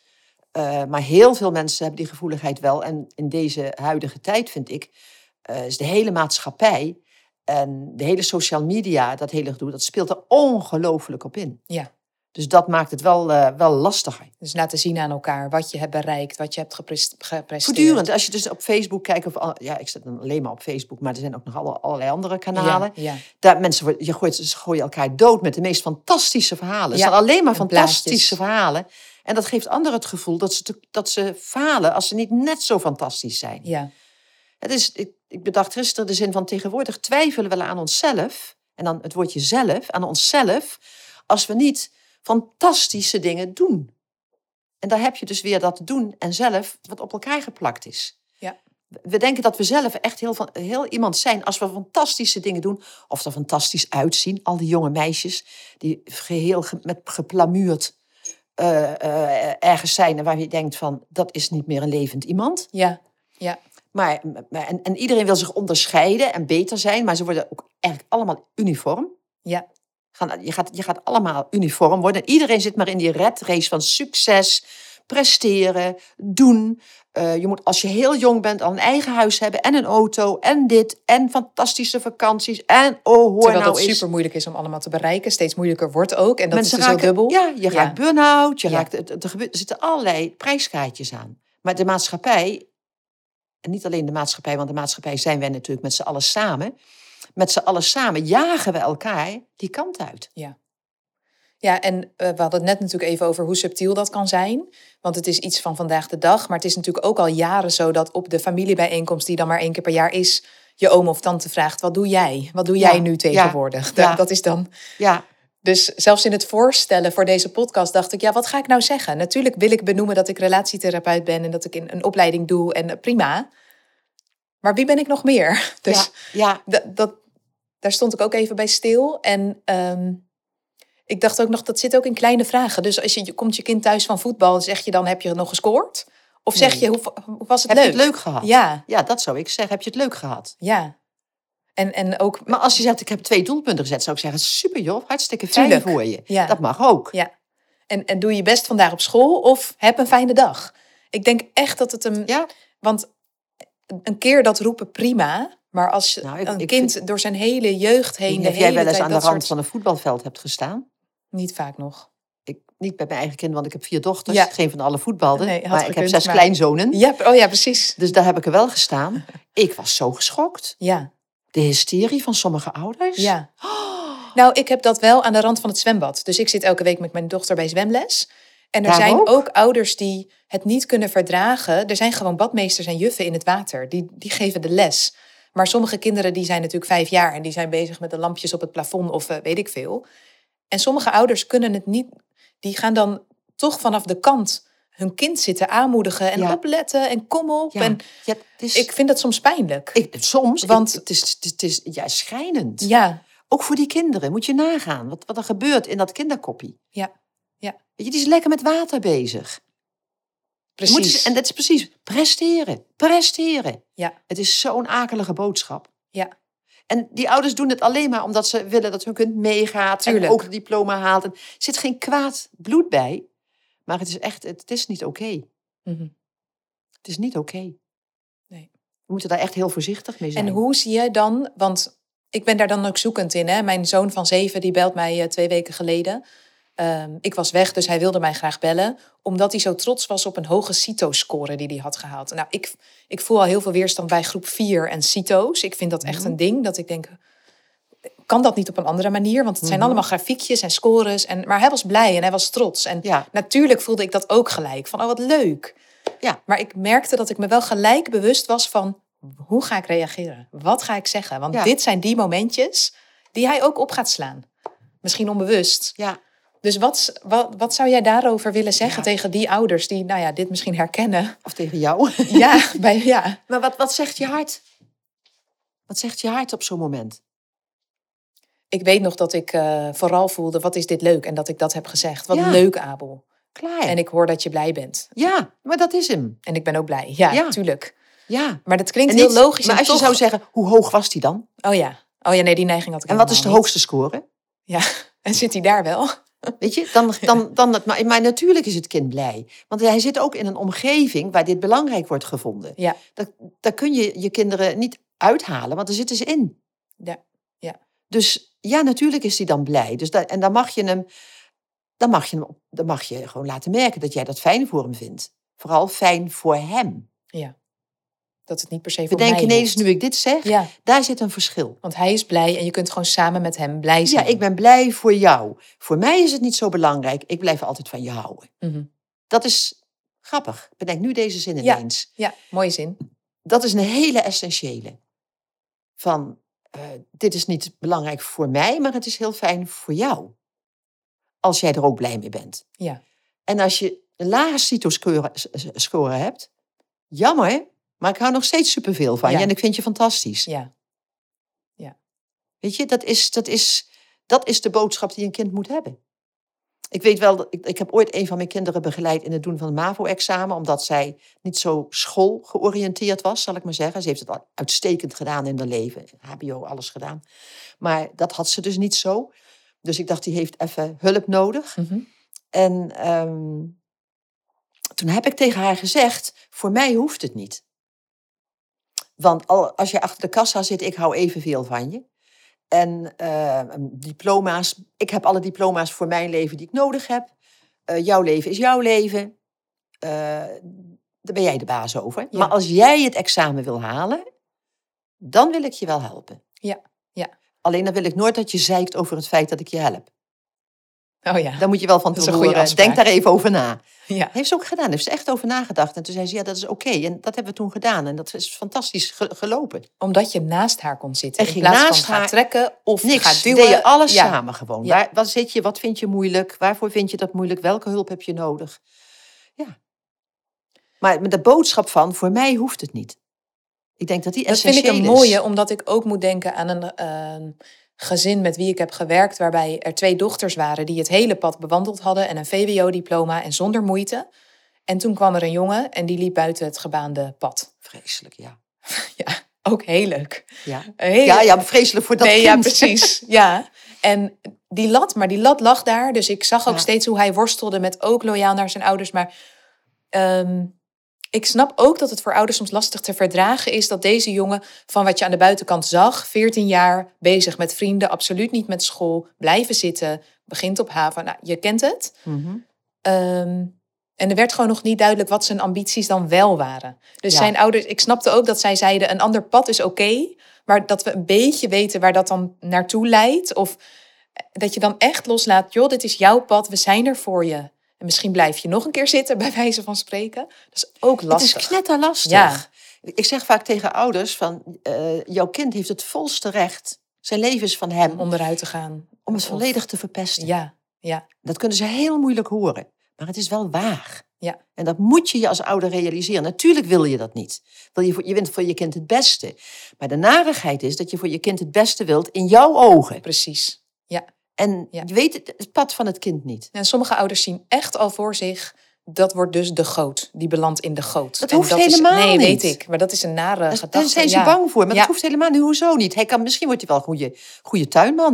Speaker 2: Eh, maar heel veel mensen hebben die gevoeligheid wel. En in deze huidige tijd, vind ik, eh, is de hele maatschappij en de hele social media, dat hele gedoe, dat speelt er ongelooflijk op in.
Speaker 1: Ja.
Speaker 2: Dus dat maakt het wel, eh, wel lastiger.
Speaker 1: Dus laten zien aan elkaar wat je hebt bereikt, wat je hebt gepres- gepresteerd.
Speaker 2: Voortdurend, als je dus op Facebook kijkt, of, ja, ik zit dan alleen maar op Facebook, maar er zijn ook nog alle- allerlei andere kanalen.
Speaker 1: Ja, ja.
Speaker 2: Daar mensen, je gooit, ze gooien elkaar dood met de meest fantastische verhalen. Het
Speaker 1: Ja,
Speaker 2: zijn alleen maar fantastische
Speaker 1: plaatjes.
Speaker 2: verhalen. En dat geeft anderen het gevoel dat ze, te- dat ze falen als ze niet net zo fantastisch zijn.
Speaker 1: ja.
Speaker 2: Het is, ik, ik bedacht gisteren de zin van tegenwoordig twijfelen we aan onszelf. En dan het woordje zelf, aan onszelf. Als we niet fantastische dingen doen. En daar heb je dus weer dat doen en zelf wat op elkaar geplakt is.
Speaker 1: Ja.
Speaker 2: We denken dat we zelf echt heel, van, heel iemand zijn als we fantastische dingen doen. Of er fantastisch uitzien. Al die jonge meisjes die geheel ge- met geplamuurd eh, eh, ergens zijn. En waar je denkt van, dat is niet meer een levend iemand.
Speaker 1: Ja, ja,
Speaker 2: Maar, maar- en, en iedereen wil zich onderscheiden en beter zijn. Maar ze worden ook eigenlijk allemaal uniform.
Speaker 1: ja.
Speaker 2: Gaan, je, gaat, je gaat allemaal uniform worden. Iedereen zit maar in die red race van succes, presteren, doen. Eh, je moet als je heel jong bent al een eigen huis hebben en een auto en dit en fantastische vakanties. En oh, hoor
Speaker 1: Terwijl
Speaker 2: nou
Speaker 1: dat super moeilijk is om allemaal te bereiken. Steeds moeilijker wordt ook. En dat
Speaker 2: Mensen
Speaker 1: is dus heel dubbel.
Speaker 2: Ja, je raakt burn-out. Je
Speaker 1: Ja.
Speaker 2: raakt, er, gebeurt- er zitten allerlei prijskaartjes aan. Maar de maatschappij, en niet alleen de maatschappij, want de maatschappij zijn wij natuurlijk met z'n allen samen. Met z'n allen samen jagen we elkaar die kant uit.
Speaker 1: Ja, en eh, we hadden het net natuurlijk even over hoe subtiel dat kan zijn. Want het is iets van vandaag de dag. Maar het is natuurlijk ook al jaren zo dat op de familiebijeenkomst, die dan maar één keer per jaar is, je oom of tante vraagt: wat doe jij? Wat doe
Speaker 2: Ja,
Speaker 1: jij nu tegenwoordig?
Speaker 2: ja.
Speaker 1: Dat, dat is dan.
Speaker 2: Ja,
Speaker 1: Dus zelfs in het voorstellen voor deze podcast dacht ik: ja, wat ga ik nou zeggen? Natuurlijk wil ik benoemen dat ik relatietherapeut ben en dat ik een, een opleiding doe en eh, prima. Maar wie ben ik nog meer? Dus
Speaker 2: ja, ja,
Speaker 1: dat, dat, daar stond ik ook even bij stil. En ehm, ik dacht ook nog, dat zit ook in kleine vragen. Dus als je, je komt je kind thuis van voetbal, zeg je dan, heb je nog gescoord? Of zeg
Speaker 2: Nee.
Speaker 1: je, hoe, hoe was het
Speaker 2: heb
Speaker 1: leuk?
Speaker 2: je het leuk gehad?
Speaker 1: Ja,
Speaker 2: Ja, dat zou ik zeggen. Heb je het leuk gehad?
Speaker 1: ja. En, en ook,
Speaker 2: Maar als je zegt, ik heb twee doelpunten gezet, zou ik zeggen, super joh, hartstikke fijn
Speaker 1: Tuurlijk.
Speaker 2: voor je.
Speaker 1: Ja.
Speaker 2: Dat mag ook.
Speaker 1: ja. En, en doe je best vandaag op school of heb een fijne dag. Ik denk echt dat het een,
Speaker 2: Ja,
Speaker 1: want een keer dat roepen prima, maar als
Speaker 2: Nou, ik-
Speaker 1: een
Speaker 2: ik
Speaker 1: kind door zijn hele jeugd heen, de
Speaker 2: of jij wel eens aan de rand
Speaker 1: soort-
Speaker 2: van een voetbalveld hebt gestaan.
Speaker 1: Niet vaak nog.
Speaker 2: Ik, niet bij mijn eigen kind, want ik heb vier dochters.
Speaker 1: Ja.
Speaker 2: Geen van allen voetbalden.
Speaker 1: Nee,
Speaker 2: maar ik heb zes
Speaker 1: maar-
Speaker 2: kleinzonen.
Speaker 1: Ja, oh ja, precies.
Speaker 2: Dus daar heb ik er wel gestaan. Ik was zo geschokt.
Speaker 1: Ja,
Speaker 2: De hysterie van sommige ouders.
Speaker 1: ja. Nou, ik heb dat wel aan de rand van het zwembad. Dus ik zit elke week met mijn dochter bij zwemles. En er zijn
Speaker 2: ook?
Speaker 1: ook? ouders die het niet kunnen verdragen. Er zijn gewoon badmeesters en juffen in het water. Die, die geven de les. Maar sommige kinderen die zijn natuurlijk vijf jaar... en die zijn bezig met de lampjes op het plafond of eh, weet ik veel. En sommige ouders kunnen het niet... Die gaan dan toch vanaf de kant hun kind zitten aanmoedigen... en
Speaker 2: Ja.
Speaker 1: opletten en kom op.
Speaker 2: Ja,
Speaker 1: En
Speaker 2: ja, het is,
Speaker 1: ik vind dat soms pijnlijk.
Speaker 2: ik, soms,
Speaker 1: Want-
Speaker 2: het is, het is, het is ja, schrijnend.
Speaker 1: ja,
Speaker 2: Ook voor die kinderen, moet je nagaan. Wat, wat er gebeurt in dat kinderkoppie.
Speaker 1: ja, ja,
Speaker 2: Weet je, die is lekker met water bezig.
Speaker 1: Precies.
Speaker 2: Moeten ze- en dat is precies, presteren, presteren.
Speaker 1: Ja.
Speaker 2: Het is zo'n akelige boodschap.
Speaker 1: Ja.
Speaker 2: En die ouders doen het alleen maar omdat ze willen dat hun kind meegaat
Speaker 1: Tuurlijk.
Speaker 2: en ook het diploma haalt. En Er zit geen kwaad bloed bij, maar het is echt, het is niet oké.
Speaker 1: Mhm.
Speaker 2: Het is niet oké.
Speaker 1: Nee.
Speaker 2: We moeten daar echt heel voorzichtig mee zijn.
Speaker 1: En hoe zie je dan, want ik ben daar dan ook zoekend in. Hè? Mijn zoon van zeven, die belt mij eh, twee weken geleden. Ehm, ik was weg, dus hij wilde mij graag bellen. Omdat hij zo trots was op een hoge CITO-score die hij had gehaald. Nou, ik, ik voel al heel veel weerstand bij groep 4 en CITO's. Ik vind dat echt
Speaker 2: Mhm.
Speaker 1: een ding, dat ik denk... Kan dat niet op een andere manier? Want het zijn
Speaker 2: Mhm.
Speaker 1: allemaal grafiekjes en scores. En, maar hij was blij en hij was trots. En
Speaker 2: Ja,
Speaker 1: natuurlijk voelde ik dat ook gelijk. Van, oh, wat leuk.
Speaker 2: Ja.
Speaker 1: Maar ik merkte dat ik me wel gelijk bewust was van... hoe ga ik reageren? Wat ga ik zeggen? Want
Speaker 2: Ja.
Speaker 1: dit zijn die momentjes die hij ook op gaat slaan. Misschien onbewust.
Speaker 2: ja.
Speaker 1: Dus wat, wat, wat zou jij daarover willen zeggen
Speaker 2: Ja.
Speaker 1: tegen die ouders... die nou ja, dit misschien herkennen?
Speaker 2: Of tegen jou.
Speaker 1: Ja, bij, ja.
Speaker 2: Maar wat, wat zegt je hart? Wat zegt je hart op zo'n moment?
Speaker 1: ik weet nog dat ik eh, vooral voelde... wat is dit leuk? En dat ik dat heb gezegd. Wat
Speaker 2: Ja.
Speaker 1: leuk, Abel.
Speaker 2: Klaar.
Speaker 1: En ik hoor dat je blij bent.
Speaker 2: Ja, maar dat is hem.
Speaker 1: En ik ben ook blij. Ja,
Speaker 2: Ja.
Speaker 1: tuurlijk.
Speaker 2: Ja.
Speaker 1: Maar dat klinkt
Speaker 2: En
Speaker 1: heel
Speaker 2: niet-
Speaker 1: logisch.
Speaker 2: Maar als je zou zeggen, hoe hoog was die dan?
Speaker 1: Oh ja. Oh ja, nee, die neiging had ik
Speaker 2: En wat is de
Speaker 1: niet.
Speaker 2: hoogste score?
Speaker 1: Ja, en zit hij daar wel?
Speaker 2: Weet je, dan, dan, dan het, maar, maar natuurlijk is het kind blij. Want hij zit ook in een omgeving waar dit belangrijk wordt gevonden.
Speaker 1: Ja.
Speaker 2: Dat, daar kun je je kinderen niet uithalen, want daar zitten ze in.
Speaker 1: Ja, ja.
Speaker 2: Dus ja, natuurlijk is hij dan blij. Dus dat, en dan mag je hem, dan mag je hem, dan mag je gewoon laten merken dat jij dat fijn voor hem vindt. Vooral fijn voor hem.
Speaker 1: Ja. Dat het niet per se voor mij
Speaker 2: ineens, nu ik dit zeg,
Speaker 1: Ja,
Speaker 2: daar zit een verschil.
Speaker 1: want hij is blij en je kunt gewoon samen met hem blij zijn.
Speaker 2: Ja, ik ben blij voor jou. Voor mij is het niet zo belangrijk. Ik blijf altijd van je houden.
Speaker 1: Mhm.
Speaker 2: Dat is grappig. Bedenk nu deze zin
Speaker 1: Ja.
Speaker 2: ineens.
Speaker 1: Ja, mooie zin.
Speaker 2: Dat is een hele essentiële. van eh, dit is niet belangrijk voor mij, maar het is heel fijn voor jou. Als jij er ook blij mee bent.
Speaker 1: Ja.
Speaker 2: En als je een lage CITO-score hebt, jammer, maar ik hou nog steeds superveel van
Speaker 1: Ja.
Speaker 2: je en ik vind je fantastisch.
Speaker 1: Ja.
Speaker 2: Weet je, dat is, dat, is, dat is de boodschap die een kind moet hebben. Ik weet wel, ik, ik heb ooit een van mijn kinderen begeleid in het doen van het MAVO-examen, omdat zij niet zo schoolgeoriënteerd was, zal ik maar zeggen. Ze heeft het al uitstekend gedaan in haar leven, HBO, alles gedaan. Maar dat had ze dus niet zo. Dus ik dacht, die heeft even hulp nodig.
Speaker 1: Mhm.
Speaker 2: En ehm, toen heb ik tegen haar gezegd, voor mij hoeft het niet. Want al, als je achter de kassa zit, ik hou evenveel van je. En eh, diploma's, ik heb alle diploma's voor mijn leven die ik nodig heb. Eh, jouw leven is jouw leven. Eh, daar ben jij de baas over.
Speaker 1: Ja.
Speaker 2: Maar als jij het examen wil halen, dan wil ik je wel helpen.
Speaker 1: Ja, ja.
Speaker 2: Alleen dan wil ik nooit dat je zeikt over het feit dat ik je help.
Speaker 1: Oh ja.
Speaker 2: Dan moet je wel van
Speaker 1: Dat is
Speaker 2: tevoren, denk daar even over na.
Speaker 1: ja.
Speaker 2: Heeft ze ook gedaan, heeft ze echt over nagedacht. En toen zei ze, ja, dat is oké. En dat hebben we toen gedaan. En dat is fantastisch ge- gelopen.
Speaker 1: Omdat je naast haar kon zitten.
Speaker 2: En
Speaker 1: in plaats van
Speaker 2: naast
Speaker 1: gaan
Speaker 2: haar-
Speaker 1: trekken of
Speaker 2: Niks,
Speaker 1: gaan duwen.
Speaker 2: deed je alles
Speaker 1: Ja.
Speaker 2: samen gewoon.
Speaker 1: Ja.
Speaker 2: Waar, wat zit je, wat vind je moeilijk? Waarvoor vind je dat moeilijk? Welke hulp heb je nodig? Ja. Maar met de boodschap van, voor mij hoeft het niet. Ik denk dat die
Speaker 1: Dat vind ik
Speaker 2: essentieel
Speaker 1: een
Speaker 2: is.
Speaker 1: mooie, omdat ik ook moet denken aan een ehm, gezin met wie ik heb gewerkt, waarbij er twee dochters waren die het hele pad bewandeld hadden en een VWO-diploma en zonder moeite. En toen kwam er een jongen en die liep buiten het gebaande pad.
Speaker 2: Vreselijk, ja.
Speaker 1: Ja, ook heel leuk.
Speaker 2: Ja,
Speaker 1: Heel
Speaker 2: ja, ja vreselijk voor dat
Speaker 1: nee,
Speaker 2: kind.
Speaker 1: ja, precies. Ja. En die lat, maar die lat lag daar. Dus ik zag ook
Speaker 2: Ja.
Speaker 1: steeds hoe hij worstelde met ook loyaal naar zijn ouders. Maar ehm, ik snap ook dat het voor ouders soms lastig te verdragen is dat deze jongen, van wat je aan de buitenkant zag, 14 jaar, bezig met vrienden, absoluut niet met school, blijven zitten, begint op haven. Nou, je kent het.
Speaker 2: Mhm.
Speaker 1: Ehm, en er werd gewoon nog niet duidelijk wat zijn ambities dan wel waren. Dus
Speaker 2: Ja.
Speaker 1: zijn ouders, ik snapte ook dat zij zeiden: een ander pad is oké, maar dat we een beetje weten waar dat dan naartoe leidt. Of dat je dan echt loslaat: joh, dit is jouw pad, we zijn er voor je. En misschien blijf je nog een keer zitten, bij wijze van spreken. Dat is ook lastig.
Speaker 2: Het is knetterlastig.
Speaker 1: Ja.
Speaker 2: Ik zeg vaak tegen ouders van, eh, jouw kind heeft het volste recht. Zijn leven is van hem.
Speaker 1: om onderuit te gaan.
Speaker 2: om het volledig te verpesten.
Speaker 1: Ja, ja,
Speaker 2: Dat kunnen ze heel moeilijk horen. Maar het is wel waar.
Speaker 1: Ja.
Speaker 2: En dat moet je je als ouder realiseren. Natuurlijk wil je dat niet. Wil je, voor, je wilt voor je kind het beste. Maar de narigheid is dat je voor je kind het beste wilt in jouw ogen.
Speaker 1: precies. Ja.
Speaker 2: En
Speaker 1: Ja.
Speaker 2: je weet het, het pad van het kind niet.
Speaker 1: En sommige ouders zien echt al voor zich. Dat wordt dus de goot. Die belandt in de goot.
Speaker 2: Dat
Speaker 1: En
Speaker 2: hoeft
Speaker 1: is-
Speaker 2: helemaal
Speaker 1: nee,
Speaker 2: niet.
Speaker 1: weet ik. Maar dat is een nare
Speaker 2: Daar-
Speaker 1: gedachte.
Speaker 2: Daar zijn ze
Speaker 1: ja.
Speaker 2: bang voor. Maar
Speaker 1: Ja.
Speaker 2: dat hoeft helemaal niet. Hoezo niet? Hij kan, misschien wordt hij wel een goede, goede tuinman.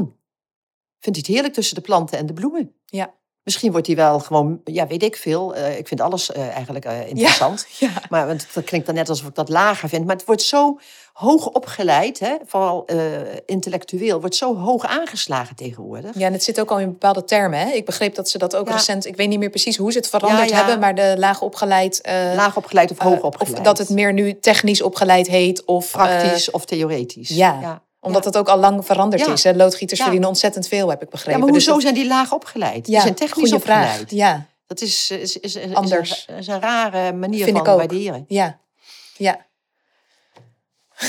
Speaker 2: Vindt hij het heerlijk tussen de planten en de bloemen.
Speaker 1: Ja.
Speaker 2: Misschien wordt hij wel gewoon, ja, weet ik veel. eh, ik vind alles eh, eigenlijk eh, interessant.
Speaker 1: Ja.
Speaker 2: Maar want dat klinkt dan net alsof ik dat lager vind. Maar het wordt zo hoog opgeleid, hè, vooral intellectueel, wordt zo hoog aangeslagen tegenwoordig.
Speaker 1: ja, en het zit ook al in bepaalde termen. Hè? Ik begreep dat ze dat ook
Speaker 2: Ja.
Speaker 1: recent... Ik weet niet meer precies hoe ze het veranderd hebben... maar de laag opgeleid...
Speaker 2: Laag opgeleid of hoog opgeleid.
Speaker 1: Of dat het meer nu technisch opgeleid heet. Of,
Speaker 2: praktisch of theoretisch.
Speaker 1: ja. Omdat het ook al lang veranderd is. Hè? Loodgieters verdienen ontzettend veel, heb ik
Speaker 2: Ja,
Speaker 1: begrepen.
Speaker 2: maar
Speaker 1: Dus
Speaker 2: hoezo
Speaker 1: dat-
Speaker 2: zijn die laag opgeleid? die zijn technisch opgeleid.
Speaker 1: vraag. Ja,
Speaker 2: Dat is, is, is, is,
Speaker 1: Anders.
Speaker 2: Een, is een rare manier
Speaker 1: Vind
Speaker 2: van waarderen.
Speaker 1: ja, ja.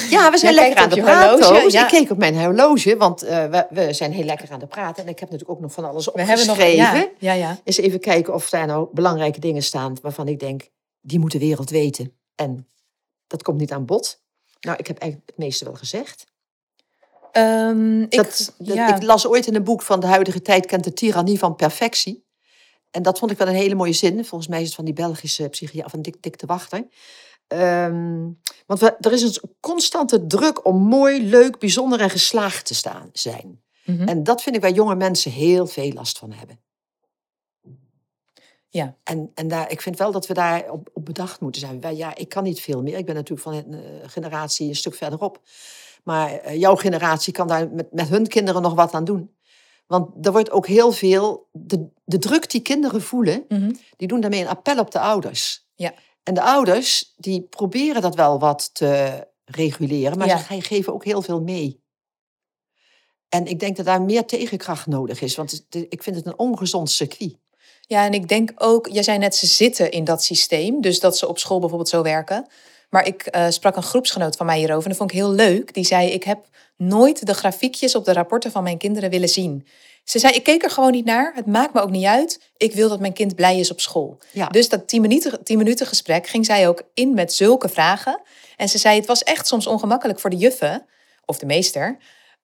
Speaker 2: Ja, we zijn
Speaker 1: Jij
Speaker 2: lekker aan de praten.
Speaker 1: horloge, ja.
Speaker 2: Ik keek op mijn horloge, want eh, we, we zijn heel lekker aan de praten. En ik heb natuurlijk ook nog van alles
Speaker 1: We hebben nog...
Speaker 2: opgeschreven.
Speaker 1: Ja, ja, ja.
Speaker 2: Eens even kijken of daar nou belangrijke dingen staan waarvan ik denk, die moet de wereld weten. En dat komt niet aan bod. Nou, ik heb eigenlijk het meeste wel gezegd.
Speaker 1: Ehm, ik,
Speaker 2: Dat, dat-
Speaker 1: ja.
Speaker 2: Ik las ooit in een boek van de huidige tijd kent de tirannie van perfectie. En dat vond ik wel een hele mooie zin. Volgens mij is het van die Belgische psychiater, van Dick, Dick de Wachter. Ehm, want we, er is een constante druk om mooi, leuk, bijzonder en geslaagd te staan, zijn.
Speaker 1: Mhm.
Speaker 2: En dat vind ik waar jonge mensen heel veel last van hebben.
Speaker 1: Ja.
Speaker 2: En, en daar, ik vind wel dat we daar op, op bedacht moeten zijn. Wij, ja, ik kan niet veel meer. Ik ben natuurlijk van een eh, generatie een stuk verderop. Maar eh, jouw generatie kan daar met, met hun kinderen nog wat aan doen. Want er wordt ook heel veel... De, de druk die kinderen voelen,
Speaker 1: Mhm.
Speaker 2: die doen daarmee een appel op de ouders.
Speaker 1: Ja.
Speaker 2: En de ouders, die proberen dat wel wat te reguleren. Maar
Speaker 1: Ja.
Speaker 2: ze geven ook heel veel mee. En ik denk dat daar meer tegenkracht nodig is. Want ik vind het een ongezond circuit.
Speaker 1: Ja, en ik denk ook, jij zei net, ze zitten in dat systeem. Dus dat ze op school bijvoorbeeld zo werken. Maar ik eh, sprak een groepsgenoot van mij hierover en dat vond ik heel leuk. Die zei, ik heb nooit de grafiekjes op de rapporten van mijn kinderen willen zien. Ze zei, ik keek er gewoon niet naar. Het maakt me ook niet uit. Ik wil dat mijn kind blij is op school.
Speaker 2: Ja.
Speaker 1: Dus dat 10 minuten, 10 minuten gesprek ging zij ook in met zulke vragen. En ze zei, het was echt soms ongemakkelijk voor de juffen, of de meester,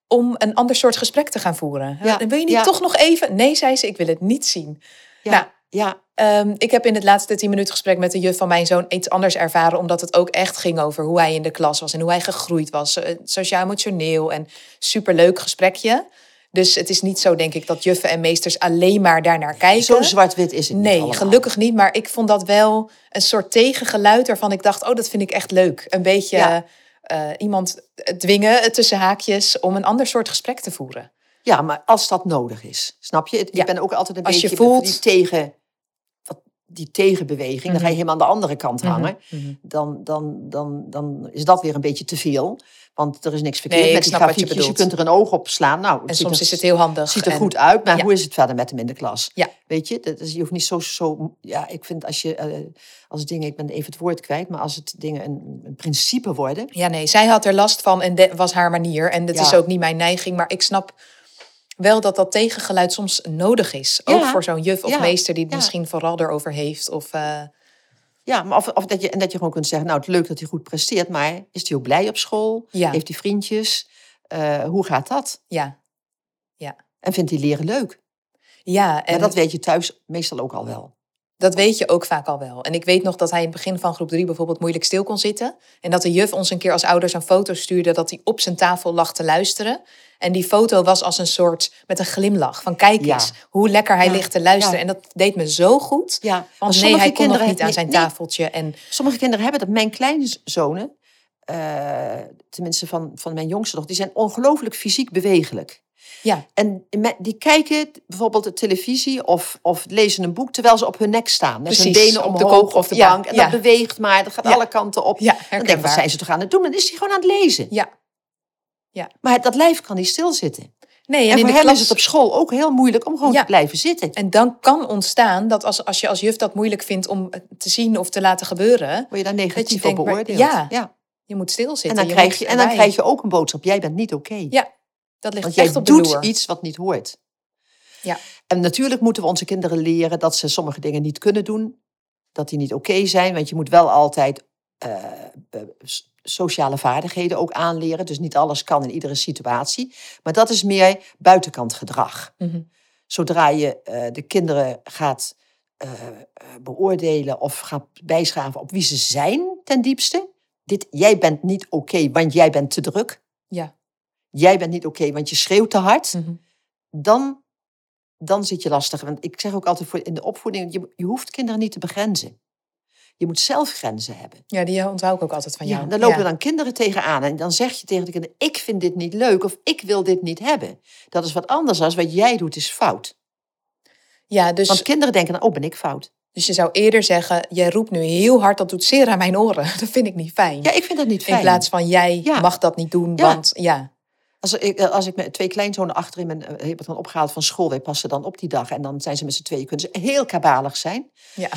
Speaker 1: om een ander soort gesprek te gaan voeren.
Speaker 2: Ja,
Speaker 1: Wil je niet
Speaker 2: ja.
Speaker 1: toch nog even? Nee, zei ze, ik wil het niet zien.
Speaker 2: Ja,
Speaker 1: Nou,
Speaker 2: ja,
Speaker 1: Ehm, ik heb in het laatste 10 minuten gesprek met de juf van mijn zoon iets anders ervaren, omdat het ook echt ging over hoe hij in de klas was en hoe hij gegroeid was, eh, sociaal-emotioneel en superleuk gesprekje. Dus het is niet zo, denk ik, dat juffen en meesters alleen maar daarnaar kijken.
Speaker 2: zo zwart-wit is het niet
Speaker 1: Nee, gelukkig niet. Maar ik vond dat wel een soort tegengeluid waarvan ik dacht, oh, dat vind ik echt leuk. Een beetje
Speaker 2: Ja.
Speaker 1: eh, iemand dwingen tussen haakjes om een ander soort gesprek te voeren.
Speaker 2: Ja, maar als dat nodig is, snap je? Ik
Speaker 1: Ja.
Speaker 2: ben ook altijd een
Speaker 1: Als je
Speaker 2: beetje
Speaker 1: voelt-
Speaker 2: die tegen, die tegenbeweging. Dan ga je helemaal aan de andere kant hangen.
Speaker 1: Mhm.
Speaker 2: Dan, dan, dan, dan is dat weer een beetje te veel. Want er is niks verkeerd
Speaker 1: Nee,
Speaker 2: met die
Speaker 1: je
Speaker 2: grafiekjes. Je,
Speaker 1: bedoelt.
Speaker 2: kunt er een oog op slaan. Nou,
Speaker 1: En soms
Speaker 2: er-
Speaker 1: is het heel handig.
Speaker 2: ziet er
Speaker 1: en-
Speaker 2: goed uit, maar
Speaker 1: ja.
Speaker 2: hoe is het verder met hem in de klas?
Speaker 1: Ja.
Speaker 2: Weet je, dat is, je hoeft niet zo, zo... Ja, ik vind als je... eh, als dingen, ik ben even het woord kwijt, maar als het dingen een, een principe worden...
Speaker 1: Ja, nee, zij had er last van en dat was haar manier. En dat
Speaker 2: Ja.
Speaker 1: is ook niet mijn neiging. Maar ik snap wel dat dat tegengeluid soms nodig is. Ook
Speaker 2: Ja.
Speaker 1: voor zo'n juf of
Speaker 2: Ja.
Speaker 1: meester die het
Speaker 2: Ja.
Speaker 1: misschien vooral erover heeft. Of, eh,
Speaker 2: Ja, maar of, of dat je, en dat je gewoon kunt zeggen, nou, het is leuk dat hij goed presteert, maar is hij ook blij op school?
Speaker 1: Ja.
Speaker 2: Heeft hij vriendjes? Eh, hoe gaat dat?
Speaker 1: ja.
Speaker 2: En vindt hij leren leuk?
Speaker 1: Ja, en
Speaker 2: En dat weet je thuis meestal ook al wel.
Speaker 1: Dat weet je ook vaak al wel. En ik weet nog dat hij in het begin van groep drie bijvoorbeeld moeilijk stil kon zitten. En dat de juf ons een keer als ouders een foto stuurde dat hij op zijn tafel lag te luisteren. En die foto was als een soort met een glimlach van kijk
Speaker 2: Ja.
Speaker 1: eens hoe lekker hij
Speaker 2: Ja.
Speaker 1: ligt te luisteren.
Speaker 2: Ja.
Speaker 1: En dat deed me zo goed.
Speaker 2: Ja,
Speaker 1: Want nee,
Speaker 2: sommige
Speaker 1: hij kon nog niet aan zijn
Speaker 2: nee,
Speaker 1: tafeltje. En
Speaker 2: Sommige kinderen hebben dat. Mijn kleinzonen, eh tenminste van, van mijn jongste nog, die zijn ongelooflijk fysiek bewegelijk.
Speaker 1: ja,
Speaker 2: En die kijken bijvoorbeeld de televisie of, of lezen een boek terwijl ze op hun nek staan. Met hun
Speaker 1: Precies,
Speaker 2: benen
Speaker 1: op de
Speaker 2: omhoog
Speaker 1: kop
Speaker 2: of de
Speaker 1: ja,
Speaker 2: bank. En
Speaker 1: ja.
Speaker 2: dat beweegt maar, dat gaat
Speaker 1: Ja.
Speaker 2: alle kanten op.
Speaker 1: ja
Speaker 2: Dan denk ik, wat zijn ze toch aan het doen? Dan is hij gewoon aan het lezen.
Speaker 1: Ja.
Speaker 2: Maar dat lijf kan niet stilzitten.
Speaker 1: Nee, en,
Speaker 2: En,
Speaker 1: in
Speaker 2: voor
Speaker 1: de
Speaker 2: hem
Speaker 1: klas...
Speaker 2: is het op school ook heel moeilijk om gewoon
Speaker 1: Ja.
Speaker 2: te blijven zitten.
Speaker 1: En dan kan ontstaan dat als, als je als juf dat moeilijk vindt om het te zien of te laten gebeuren,
Speaker 2: Word je daar negatief op beoordeeld.
Speaker 1: ja,
Speaker 2: ja.
Speaker 1: Je moet stilzitten.
Speaker 2: En, dan
Speaker 1: je
Speaker 2: krijg je, en dan krijg je ook een boodschap. Jij bent niet oké.
Speaker 1: Ja, dat ligt
Speaker 2: Want jij
Speaker 1: echt op de
Speaker 2: doet
Speaker 1: loer.
Speaker 2: iets wat niet hoort.
Speaker 1: Ja.
Speaker 2: En natuurlijk moeten we onze kinderen leren dat ze sommige dingen niet kunnen doen. Dat die niet oké zijn. Want je moet wel altijd eh, eh, sociale vaardigheden ook aanleren. Dus niet alles kan in iedere situatie. Maar dat is meer buitenkant gedrag.
Speaker 1: Mhm.
Speaker 2: Zodra je eh, de kinderen gaat beoordelen of gaat bijschaven op wie ze zijn ten diepste. Dit, jij bent niet oké, want jij bent te druk.
Speaker 1: Ja.
Speaker 2: Jij bent niet oké, want je schreeuwt te hard
Speaker 1: Mhm.
Speaker 2: dan, dan zit je lastig. Want ik zeg ook altijd voor in de opvoeding, je, je hoeft kinderen niet te begrenzen. Je moet zelf grenzen hebben.
Speaker 1: Ja, die onthoud ik ook altijd van jou.
Speaker 2: Ja, dan lopen
Speaker 1: Ja.
Speaker 2: dan kinderen tegenaan en dan zeg je tegen de kinderen, ik vind dit niet leuk of ik wil dit niet hebben. Dat is wat anders dan wat jij doet is fout.
Speaker 1: Ja, dus,
Speaker 2: Want kinderen denken dan, oh ben ik fout.
Speaker 1: Dus je zou eerder zeggen, jij roept nu heel hard, dat doet zeer aan mijn oren. Dat vind ik niet fijn.
Speaker 2: Ja, ik vind dat niet fijn.
Speaker 1: In plaats van, jij
Speaker 2: Ja.
Speaker 1: mag dat niet doen,
Speaker 2: Ja.
Speaker 1: want ja.
Speaker 2: Als ik, eh, als ik met twee kleinzonen achterin ben, eh, heb ik dan opgehaald van school. Wij passen dan op die dag en dan zijn ze met z'n tweeën. Kunnen ze heel kabalig zijn.
Speaker 1: ja,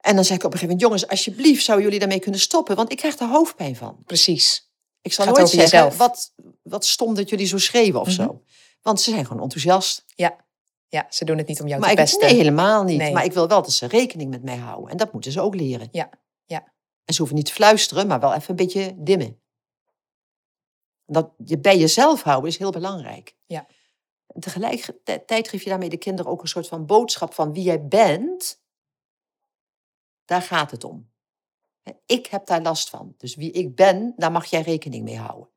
Speaker 2: En dan zeg ik op een gegeven moment, jongens, alsjeblieft, zouden jullie daarmee kunnen stoppen? Want ik krijg er hoofdpijn van.
Speaker 1: precies.
Speaker 2: Ik zal
Speaker 1: Gaat
Speaker 2: nooit zeggen,
Speaker 1: jezelf.
Speaker 2: wat, wat stom dat jullie zo schreeuwen of
Speaker 1: Mhm.
Speaker 2: zo. Want ze zijn gewoon enthousiast.
Speaker 1: Ja, ze doen het niet om jou
Speaker 2: maar
Speaker 1: te
Speaker 2: ik,
Speaker 1: pesten.
Speaker 2: nee, helemaal niet.
Speaker 1: Nee.
Speaker 2: Maar ik wil wel dat ze rekening met mij houden. En dat moeten ze ook leren.
Speaker 1: Ja, ja.
Speaker 2: En ze hoeven niet te fluisteren, maar wel even een beetje dimmen. Dat je bij jezelf houden is heel belangrijk.
Speaker 1: Ja.
Speaker 2: En tegelijkertijd geef je daarmee de kinderen ook een soort van boodschap van wie jij bent. Daar gaat het om. Ik heb daar last van. Dus wie ik ben, daar mag jij rekening mee houden.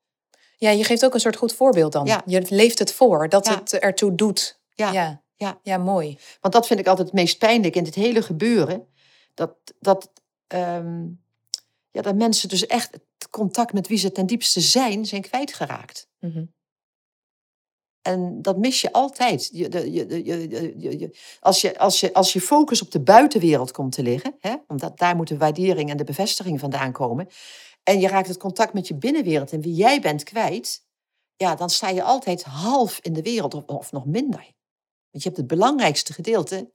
Speaker 1: Ja, je geeft ook een soort goed voorbeeld dan.
Speaker 2: Ja.
Speaker 1: Je leeft het voor, dat
Speaker 2: Ja.
Speaker 1: het ertoe doet.
Speaker 2: Ja.
Speaker 1: ja.
Speaker 2: Ja.
Speaker 1: Ja, mooi.
Speaker 2: Want dat vind ik altijd het meest pijnlijk in dit hele gebeuren. Dat, dat, ehm, ja, dat mensen dus echt het contact met wie ze ten diepste zijn, zijn kwijtgeraakt.
Speaker 1: Mhm.
Speaker 2: En dat mis je altijd. Je, je, de- je, je, je- je- als, je, als, je, als je focus op de buitenwereld komt te liggen, hè, omdat daar moet de waardering en de bevestiging vandaan komen, en je raakt het contact met je binnenwereld en wie jij bent kwijt, ja, dan sta je altijd half in de wereld of, of nog minder. Want je hebt het belangrijkste gedeelte,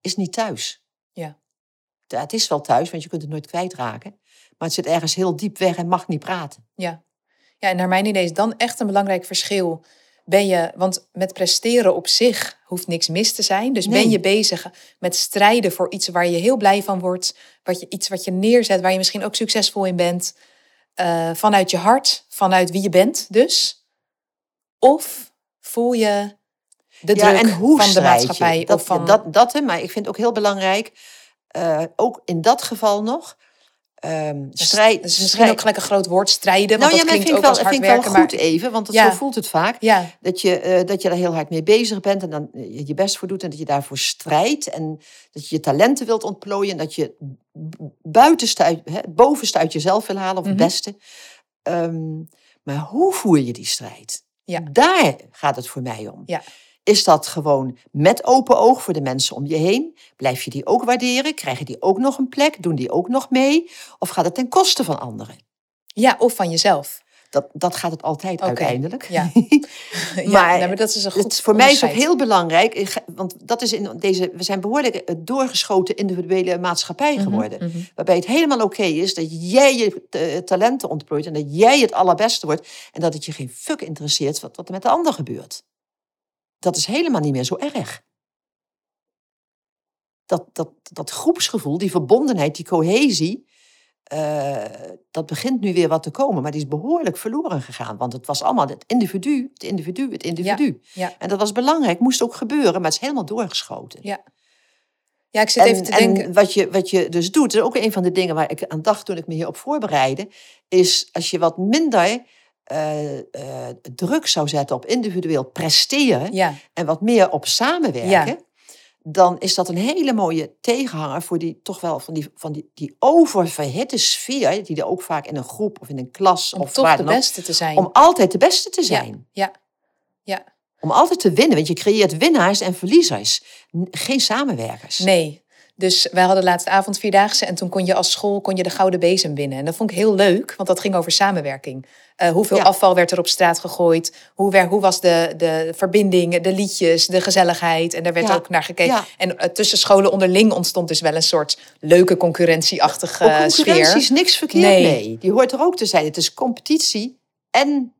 Speaker 2: is niet thuis.
Speaker 1: Ja.
Speaker 2: Het is wel thuis, want je kunt het nooit kwijtraken. Maar het zit ergens heel diep weg en mag niet praten.
Speaker 1: Ja. ja, en naar mijn idee is dan echt een belangrijk verschil. Ben je, want met presteren op zich hoeft niks mis te zijn. Dus ben je bezig met strijden voor iets waar je heel blij van wordt. Wat je, iets wat je neerzet, waar je misschien ook succesvol in bent. eh, vanuit je hart, vanuit wie je bent dus. Of voel je de
Speaker 2: ja,
Speaker 1: druk
Speaker 2: en hoe
Speaker 1: van de
Speaker 2: je?
Speaker 1: maatschappij?
Speaker 2: Dat,
Speaker 1: of van,
Speaker 2: dat, dat, maar ik vind ook heel belangrijk, eh, ook in dat geval nog,
Speaker 1: Dus-
Speaker 2: strijd.
Speaker 1: dus misschien
Speaker 2: strijd-
Speaker 1: ook gelijk een groot woord strijden. Want
Speaker 2: nou ja,
Speaker 1: dat klinkt ook
Speaker 2: wel,
Speaker 1: als hard
Speaker 2: vind wel goed
Speaker 1: maar,
Speaker 2: even, want
Speaker 1: Ja.
Speaker 2: zo voelt het vaak.
Speaker 1: ja,
Speaker 2: Dat je, eh, dat je daar heel hard mee bezig bent en dan je best voor doet en dat je daarvoor strijdt en dat je je talenten wilt ontplooien en dat je buitenste uit, hè, bovenste uit jezelf wil halen of het
Speaker 1: Mhm.
Speaker 2: beste. Ehm, maar hoe voer je die strijd?
Speaker 1: Ja.
Speaker 2: Daar gaat het voor mij om.
Speaker 1: Ja.
Speaker 2: Is dat gewoon met open oog voor de mensen om je heen? Blijf je die ook waarderen? Krijgen die ook nog een plek? Doen die ook nog mee? Of gaat het ten koste van anderen?
Speaker 1: ja, of van jezelf.
Speaker 2: Dat, dat gaat het altijd uiteindelijk.
Speaker 1: ja. ja,
Speaker 2: Maar
Speaker 1: nee, maar dat is een goed
Speaker 2: Het, voor mij is ook heel belangrijk, want dat is in deze, we zijn behoorlijk eh, doorgeschoten individuele maatschappij
Speaker 1: Mhm,
Speaker 2: geworden.
Speaker 1: mhm.
Speaker 2: Waarbij het helemaal oké is dat jij je eh, talenten ontplooit en dat jij het allerbeste wordt. En dat het je geen fuck interesseert wat, wat er met de ander gebeurt. Dat is helemaal niet meer zo erg. Dat, dat, dat groepsgevoel, die verbondenheid, die cohesie, eh, dat begint nu weer wat te komen. Maar die is behoorlijk verloren gegaan. Want het was allemaal het individu, het individu, het individu.
Speaker 1: ja.
Speaker 2: En dat was belangrijk, moest ook gebeuren, maar het is helemaal doorgeschoten.
Speaker 1: Ja. Ja, ik zit
Speaker 2: En,
Speaker 1: even te
Speaker 2: en
Speaker 1: denken.
Speaker 2: wat, je, wat je dus doet, is ook een van de dingen waar ik aan dacht toen ik me hierop voorbereidde, is als je wat minder eh, eh, druk zou zetten op individueel presteren
Speaker 1: Ja,
Speaker 2: en wat meer op samenwerken,
Speaker 1: Ja.
Speaker 2: dan is dat een hele mooie tegenhanger voor die toch wel van die, van die, die oververhitte sfeer, die er ook vaak in een groep of in een klas
Speaker 1: om
Speaker 2: of
Speaker 1: toch
Speaker 2: waar
Speaker 1: de
Speaker 2: dan ook,
Speaker 1: beste te zijn.
Speaker 2: om altijd de beste te zijn.
Speaker 1: Ja, ja.
Speaker 2: Om altijd te winnen, want je creëert winnaars en verliezers, geen samenwerkers.
Speaker 1: Nee. Dus wij hadden laatst avond vierdaagse en toen kon je als school kon je de gouden bezem winnen. En dat vond ik heel leuk, want dat ging over samenwerking. Eh, hoeveel
Speaker 2: Ja.
Speaker 1: afval werd er op straat gegooid? Hoe, wer, hoe was de, de verbinding, de liedjes, de gezelligheid? En daar werd
Speaker 2: Ja.
Speaker 1: ook naar gekeken.
Speaker 2: Ja.
Speaker 1: En eh, tussen scholen onderling ontstond dus wel een soort leuke concurrentieachtige eh,
Speaker 2: concurrentie
Speaker 1: sfeer.
Speaker 2: is niks verkeerd
Speaker 1: Nee.
Speaker 2: mee. Die hoort er ook te zijn. Het is competitie en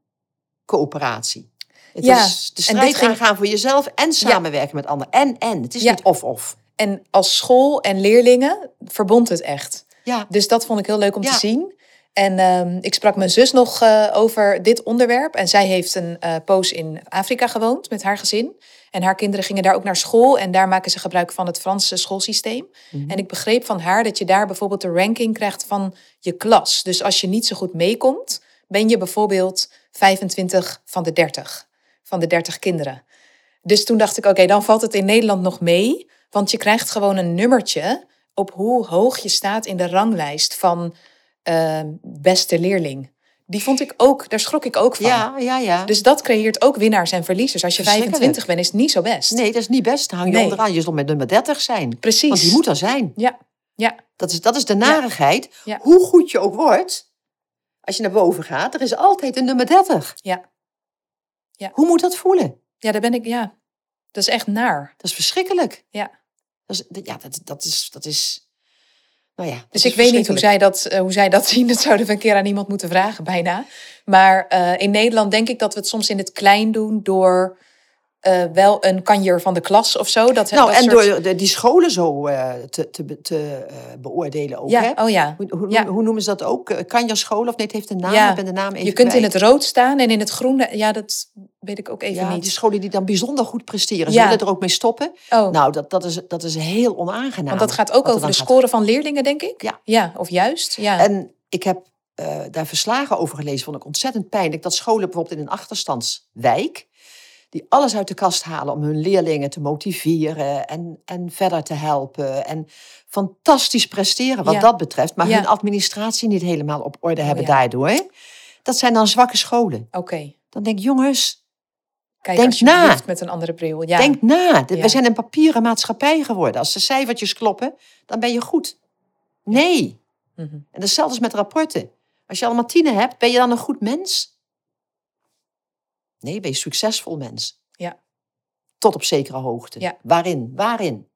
Speaker 2: coöperatie. Het
Speaker 1: Ja,
Speaker 2: is de strijd aangaan voor jezelf en samenwerken met anderen. En, en. Het is niet of-of.
Speaker 1: En als school en leerlingen verbond het echt.
Speaker 2: Ja,
Speaker 1: Dus dat vond ik heel leuk om
Speaker 2: Ja.
Speaker 1: te zien. En ehm, ik sprak mijn zus nog eh, over dit onderwerp. En zij heeft een eh poos in Afrika gewoond met haar gezin. En haar kinderen gingen daar ook naar school. En daar maken ze gebruik van het Franse schoolsysteem.
Speaker 2: Mhm.
Speaker 1: En ik begreep van haar dat je daar bijvoorbeeld de ranking krijgt van je klas. Dus als je niet zo goed meekomt, ben je bijvoorbeeld 25 van de 30. Van de 30 kinderen. Dus toen dacht ik, oké, dan valt het in Nederland nog mee. Want je krijgt gewoon een nummertje op hoe hoog je staat in de ranglijst van eh, beste leerling. Die vond ik ook, daar schrok ik ook van.
Speaker 2: ja, ja. ja.
Speaker 1: Dus dat creëert ook winnaars en verliezers. Als je
Speaker 2: Verschrikkelijk.
Speaker 1: 25 bent, is het niet zo best.
Speaker 2: nee, dat is niet best. Dan hang je
Speaker 1: Nee.
Speaker 2: onderaan. Je zult met nummer 30 zijn.
Speaker 1: Precies.
Speaker 2: Want die moet er zijn.
Speaker 1: Ja, ja,
Speaker 2: Dat is, dat is de narigheid.
Speaker 1: Ja.
Speaker 2: Hoe goed je ook wordt, als je naar boven gaat, er is altijd een nummer 30.
Speaker 1: ja. Ja.
Speaker 2: Hoe moet dat voelen?
Speaker 1: Ja, daar ben ik, ja. Dat is echt naar.
Speaker 2: Dat is verschrikkelijk.
Speaker 1: Ja.
Speaker 2: Dat is, ja, dat, dat is, dat is, nou ja.
Speaker 1: Dus ik weet niet hoe zij, dat, eh, hoe zij dat zien. Dat zouden we een keer aan iemand moeten vragen, bijna. Maar eh, in Nederland denk ik dat we het soms in het klein doen door eh, wel een kanjer van de klas of zo. Dat,
Speaker 2: Nou,
Speaker 1: dat
Speaker 2: en
Speaker 1: soort-
Speaker 2: door de, die scholen zo eh, te, te, te eh, beoordelen ook.
Speaker 1: Ja,
Speaker 2: hè?
Speaker 1: oh ja.
Speaker 2: Hoe, hoe,
Speaker 1: Ja.
Speaker 2: hoe noemen ze dat ook? Kanjerschool of nee, het heeft een naam.
Speaker 1: Ja.
Speaker 2: Ik ben de naam even
Speaker 1: Je kunt in het rood staan en in het groen. Ja, dat weet ik ook even
Speaker 2: ja,
Speaker 1: niet.
Speaker 2: die scholen die dan bijzonder goed presteren. Ze
Speaker 1: Ja.
Speaker 2: willen er ook mee stoppen.
Speaker 1: oh,
Speaker 2: Nou, dat, dat, is, dat is heel onaangenaam.
Speaker 1: want dat gaat ook
Speaker 2: er
Speaker 1: over de
Speaker 2: gaat
Speaker 1: score van leerlingen, denk ik.
Speaker 2: Ja.
Speaker 1: Ja, of juist. Ja.
Speaker 2: En ik heb daar verslagen over gelezen, vond ik ontzettend pijnlijk. Dat scholen bijvoorbeeld in een achterstandswijk, die alles uit de kast halen om hun leerlingen te motiveren en, en verder te helpen. En fantastisch presteren wat
Speaker 1: Ja.
Speaker 2: dat betreft, maar
Speaker 1: Ja.
Speaker 2: hun administratie niet helemaal op orde hebben
Speaker 1: ja.
Speaker 2: daardoor. Dat zijn dan zwakke scholen.
Speaker 1: Oké.
Speaker 2: Dan denk ik, jongens,
Speaker 1: Kijk
Speaker 2: Denk na.
Speaker 1: met een andere bril. Ja.
Speaker 2: denk na.
Speaker 1: Ja.
Speaker 2: We zijn een papieren maatschappij geworden. Als de cijfertjes kloppen, dan ben je goed. Nee.
Speaker 1: Mhm.
Speaker 2: En hetzelfde is met rapporten. Als je allemaal tienen hebt, ben je dan een goed mens? Nee, ben je succesvol mens.
Speaker 1: Ja.
Speaker 2: Tot op zekere hoogte.
Speaker 1: Ja.
Speaker 2: Waarin? Waarin?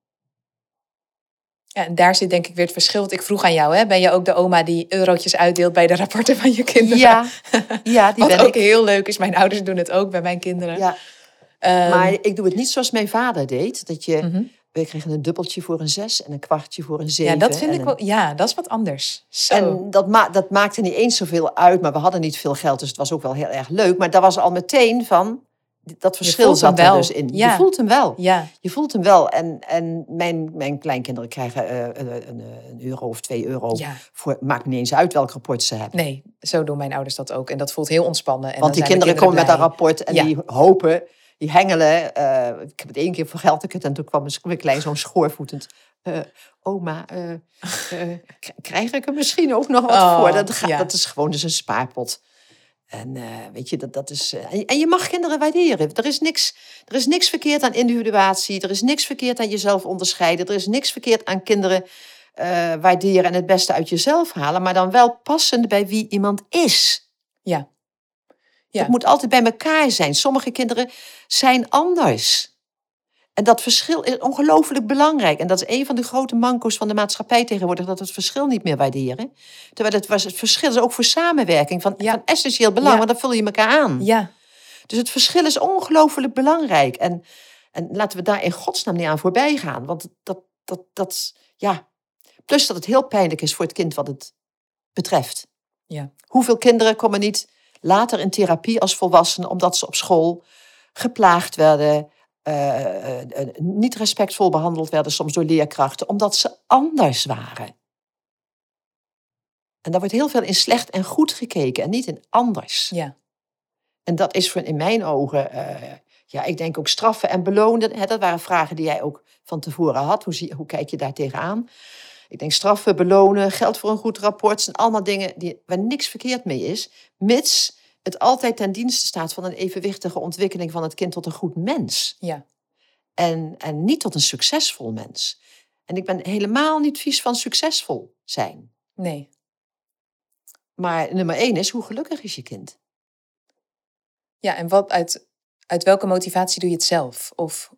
Speaker 1: Ja, en daar zit denk ik weer het verschil. Want ik vroeg aan jou, hè, ben je ook de oma die eurotjes uitdeelt bij de rapporten van je kinderen?
Speaker 2: Ja, ja die
Speaker 1: Wat
Speaker 2: ben
Speaker 1: ook
Speaker 2: ik.
Speaker 1: heel leuk is. Mijn ouders doen het ook bij mijn kinderen.
Speaker 2: Ja,
Speaker 1: Ehm,
Speaker 2: maar ik doe het niet zoals mijn vader deed. Dat je,
Speaker 1: mhm.
Speaker 2: We kregen een dubbeltje voor een zes en een kwartje voor een zeven.
Speaker 1: Ja, dat vind ik
Speaker 2: een-
Speaker 1: wel. Ja, dat is wat anders. Zo.
Speaker 2: En dat, ma dat maakte niet eens zoveel uit, maar we hadden niet veel geld, dus het was ook wel heel erg leuk. Maar daar was al meteen van, dat verschil zat er dus in.
Speaker 1: Ja.
Speaker 2: Je voelt hem wel.
Speaker 1: ja,
Speaker 2: Je voelt hem wel. En, en mijn, mijn kleinkinderen krijgen eh, een, een, een euro of twee euro.
Speaker 1: ja.
Speaker 2: Voor, maakt niet eens uit welk rapport ze hebben.
Speaker 1: Nee, zo doen mijn ouders dat ook. En dat voelt heel ontspannen. En
Speaker 2: Want die kinderen komen met dat rapport en die hopen, die hengelen. eh, ik heb het één keer vergelderd en toen kwam mijn klein zo'n schoorvoetend. eh, oma, eh, krijg ik er misschien ook nog wat
Speaker 1: Oh,
Speaker 2: voor? Dat, gaat,
Speaker 1: ja.
Speaker 2: dat is gewoon dus een spaarpot. En weet je, dat, dat is. en- je mag kinderen waarderen. Er is, niks, er is niks verkeerd aan individuatie. Er is niks verkeerd aan jezelf onderscheiden. Er is niks verkeerd aan kinderen waarderen en het beste uit jezelf halen. Maar dan wel passend bij wie iemand is.
Speaker 1: Ja. Ja.
Speaker 2: Het moet altijd bij elkaar zijn. Sommige kinderen zijn anders. En dat verschil is ongelooflijk belangrijk. En dat is een van de grote manco's van de maatschappij tegenwoordig, dat we het verschil niet meer waarderen. Terwijl het, was, het verschil is ook voor samenwerking van,
Speaker 1: Ja.
Speaker 2: van essentieel belang,
Speaker 1: Ja.
Speaker 2: want dan vul je elkaar aan.
Speaker 1: Ja,
Speaker 2: Dus het verschil is ongelooflijk belangrijk. En, en laten we daar in godsnaam niet aan voorbij gaan. Want dat, dat, dat, ja. Plus dat het heel pijnlijk is voor het kind wat het betreft.
Speaker 1: Ja.
Speaker 2: Hoeveel kinderen komen niet later in therapie als volwassenen omdat ze op school geplaagd werden, eh, eh, eh, niet respectvol behandeld werden, soms door leerkrachten, omdat ze anders waren. En daar wordt heel veel in slecht en goed gekeken en niet in anders.
Speaker 1: ja,
Speaker 2: En dat is voor, in mijn ogen, ja, ik denk ook straffen en belonen. Hè, dat waren vragen die jij ook van tevoren had. Hoe, zie, hoe kijk je daar tegenaan? Ik denk straffen, belonen, geld voor een goed rapport. zijn allemaal dingen die, waar niks verkeerd mee is. Mits het altijd ten dienste staat van een evenwichtige ontwikkeling van het kind tot een goed mens.
Speaker 1: ja.
Speaker 2: En, en niet tot een succesvol mens. En ik ben helemaal niet vies van succesvol zijn.
Speaker 1: Nee.
Speaker 2: Maar nummer één is, hoe gelukkig is je kind?
Speaker 1: Ja, en wat uit, uit welke motivatie doe je het zelf? Of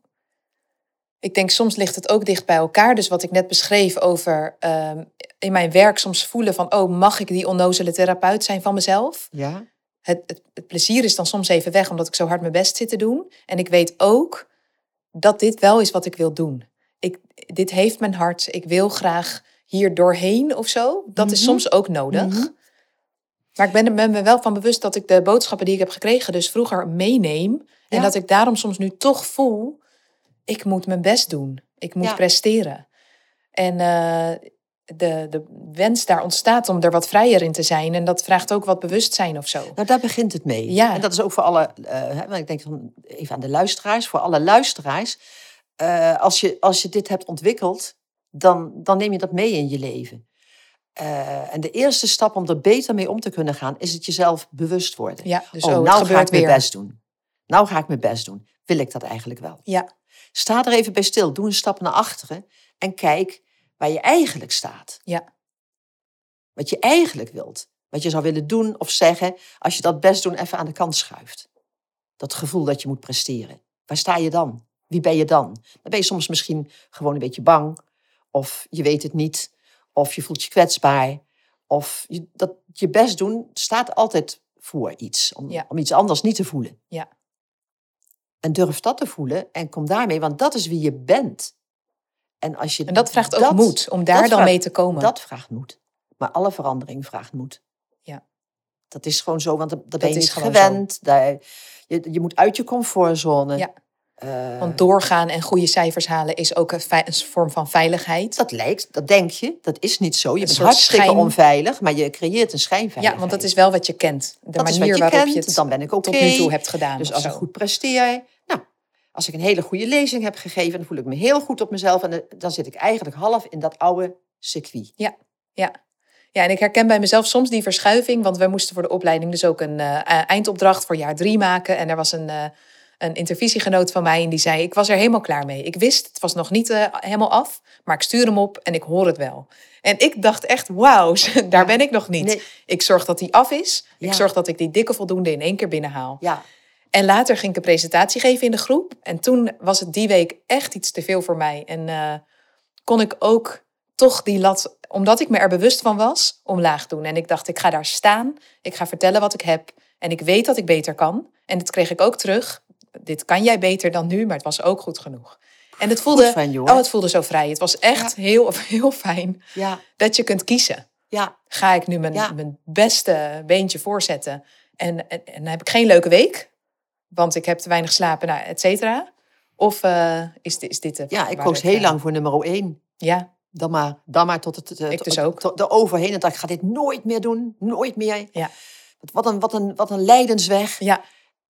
Speaker 1: ik denk soms ligt het ook dicht bij elkaar. Dus wat ik net beschreef over ehm, in mijn werk soms voelen van, oh, mag ik die onnozele therapeut zijn van mezelf?
Speaker 2: Ja?
Speaker 1: Het, het, het plezier is dan soms even weg omdat ik zo hard mijn best zit te doen. En ik weet ook dat dit wel is wat ik wil doen. Ik, dit heeft mijn hart. Ik wil graag hier doorheen of zo. Dat is
Speaker 2: Mhm.
Speaker 1: soms ook nodig.
Speaker 2: Mhm.
Speaker 1: Maar ik ben er ben me wel van bewust dat ik de boodschappen die ik heb gekregen, dus vroeger meeneem. En dat ik daarom soms nu toch voel, ik moet mijn best doen. Ik moet
Speaker 2: Ja.
Speaker 1: presteren. En eh, de, de wens daar ontstaat om er wat vrijer in te zijn. En dat vraagt ook wat bewustzijn of zo.
Speaker 2: Nou, daar begint het mee.
Speaker 1: Ja.
Speaker 2: En dat is ook voor alle, hè, want ik denk van even aan de luisteraars, voor alle luisteraars. eh, als, je, als je dit hebt ontwikkeld, dan, dan neem je dat mee in je leven. En de eerste stap om er beter mee om te kunnen gaan, is het jezelf bewust worden.
Speaker 1: Ja, dus
Speaker 2: oh,
Speaker 1: oh,
Speaker 2: nou ga ik mijn best doen. Nou ga ik mijn best doen. Wil ik dat eigenlijk wel?
Speaker 1: Ja,
Speaker 2: Sta er even bij stil. Doe een stap naar achteren en kijk waar je eigenlijk staat.
Speaker 1: Ja.
Speaker 2: Wat je eigenlijk wilt. Wat je zou willen doen of zeggen als je dat best doen even aan de kant schuift. Dat gevoel dat je moet presteren. Waar sta je dan? Wie ben je dan? Dan ben je soms misschien gewoon een beetje bang. Of je weet het niet. Of je voelt je kwetsbaar. Of je, dat, je best doen staat altijd voor iets. Om,
Speaker 1: Ja.
Speaker 2: om iets anders niet te voelen.
Speaker 1: Ja.
Speaker 2: En durf dat te voelen en kom daarmee, want dat is wie je bent. En, als je
Speaker 1: en dat vraagt ook moed om daar dan
Speaker 2: vraagt-
Speaker 1: mee te komen.
Speaker 2: Dat vraagt moed. Maar alle verandering vraagt moed.
Speaker 1: Ja.
Speaker 2: Dat is gewoon zo, want dat, ben je niet gewend. Daar, je, je moet uit je comfortzone.
Speaker 1: Ja.
Speaker 2: Eh,
Speaker 1: Want doorgaan en goede cijfers halen is ook een, vorm van veiligheid.
Speaker 2: dat lijkt, dat denk je, dat is niet zo. Je bent hartstikke
Speaker 1: schijn-
Speaker 2: onveilig, maar je creëert een schijnveiligheid.
Speaker 1: Ja, want dat is wel wat je kent. De
Speaker 2: Dat
Speaker 1: manier
Speaker 2: wat je
Speaker 1: waarop
Speaker 2: kent,
Speaker 1: je het
Speaker 2: dan ben ik oké.
Speaker 1: tot nu toe hebt gedaan.
Speaker 2: Dus als
Speaker 1: zo.
Speaker 2: ik goed presteer, nou, als ik een hele goede lezing heb gegeven, dan voel ik me heel goed op mezelf. En eh, dan zit ik eigenlijk half in dat oude circuit.
Speaker 1: Ja, en ik herken bij mezelf soms die verschuiving. Want we moesten voor de opleiding dus ook een eh, eindopdracht voor jaar drie maken. En er was een, een intervisiegenoot van mij en die zei... ik was er helemaal klaar mee. Ik wist, het was nog niet eh, helemaal af, maar ik stuur hem op en ik hoor het wel. En ik dacht echt, wauw, daar ben ik nog niet.
Speaker 2: Nee.
Speaker 1: Ik zorg dat die af is. Ik zorg dat ik die dikke voldoende in één keer binnenhaal.
Speaker 2: Ja,
Speaker 1: En later ging ik een presentatie geven in de groep. En toen was het die week echt iets te veel voor mij. En eh, kon ik ook toch die lat, omdat ik me er bewust van was, omlaag doen. En ik dacht, ik ga daar staan, ik ga vertellen wat ik heb. En ik weet dat ik beter kan. En dat kreeg ik ook terug. Dit kan jij beter dan nu, maar het was ook goed genoeg. En het voelde,
Speaker 2: van
Speaker 1: oh, het voelde zo vrij. Het was echt heel, heel fijn
Speaker 2: Ja,
Speaker 1: dat je kunt kiezen.
Speaker 2: ja,
Speaker 1: Ga ik nu mijn,
Speaker 2: Ja.
Speaker 1: mijn beste beentje voorzetten en, en, heb ik geen leuke week, want ik heb te weinig slapen, nou, et cetera. Of eh, is, dit, is dit de
Speaker 2: ja, ik koos heel
Speaker 1: eh,
Speaker 2: lang voor nummer één.
Speaker 1: Ja,
Speaker 2: Dan maar, dan maar tot het eh,
Speaker 1: Ik
Speaker 2: tot-
Speaker 1: dus ook.
Speaker 2: tot de overheen. En dacht, ik ga dit nooit meer doen. Nooit meer.
Speaker 1: Ja.
Speaker 2: Wat een, wat een, wat een lijdensweg.
Speaker 1: ja,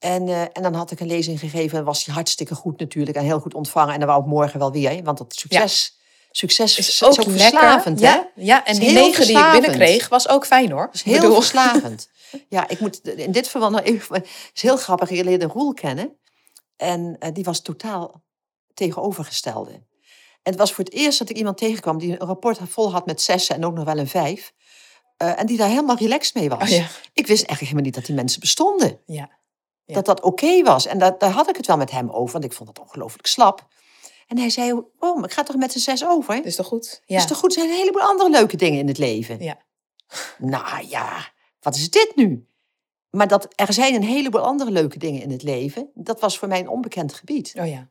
Speaker 2: En, eh, en dan had ik een lezing gegeven en was die hartstikke goed natuurlijk. En heel goed ontvangen. En dan wou ik morgen wel weer. hè, Want dat succes, succes
Speaker 1: is
Speaker 2: is,
Speaker 1: ook,
Speaker 2: verslavend. Hè?
Speaker 1: Ja, ja, en die negen die ik binnenkreeg was ook fijn hoor.
Speaker 2: Is heel
Speaker 1: bedoel-
Speaker 2: verslavend. Ja, ik moet in dit verband nog even... Het is heel grappig, ik leerde Roel kennen. En eh, die was totaal tegenovergestelde. En het was voor het eerst dat ik iemand tegenkwam die een rapport vol had met zessen en ook nog wel een vijf. Eh, en die daar helemaal relaxed mee was.
Speaker 1: Oh, ja.
Speaker 2: Ik wist eigenlijk helemaal niet dat die mensen bestonden.
Speaker 1: Ja. Ja.
Speaker 2: Dat dat oké was. En dat, daar had ik het wel met hem over, want ik vond het ongelooflijk slap. En hij zei, oh, maar ik ga toch met een zes over?
Speaker 1: Dat is toch goed? Ja.
Speaker 2: is toch goed? Er zijn een heleboel andere leuke dingen in het leven.
Speaker 1: Ja.
Speaker 2: Nou ja, wat is dit nu? Maar dat er zijn een heleboel andere leuke dingen in het leven, dat was voor mij een onbekend gebied.
Speaker 1: Oh ja.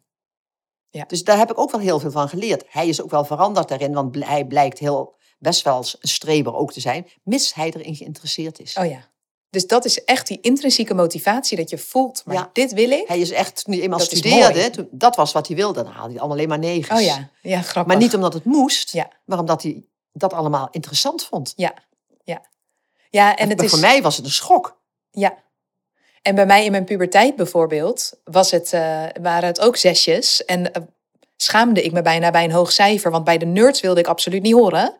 Speaker 2: Dus daar heb ik ook wel heel veel van geleerd. Hij is ook wel veranderd daarin, want hij blijkt heel best wel een streber ook te zijn, mits hij erin geïnteresseerd is.
Speaker 1: Oh ja. Dus dat is echt die intrinsieke motivatie dat je voelt, maar
Speaker 2: Ja.
Speaker 1: dit wil ik.
Speaker 2: Hij is echt, toen hij eenmaal
Speaker 1: Dat
Speaker 2: studeerde, toen, dat was wat hij wilde. Dan haalde hij allemaal alleen maar negens.
Speaker 1: Oh ja, ja, grappig.
Speaker 2: Maar niet omdat het moest,
Speaker 1: Ja.
Speaker 2: maar omdat hij dat allemaal interessant vond.
Speaker 1: Ja, ja. Ja, en het is...
Speaker 2: voor mij was het een schok.
Speaker 1: Ja. En bij mij in mijn puberteit bijvoorbeeld was het, eh, waren het ook zesjes. En eh, schaamde ik me bijna bij een hoog cijfer. Want bij de nerds wilde ik absoluut niet horen.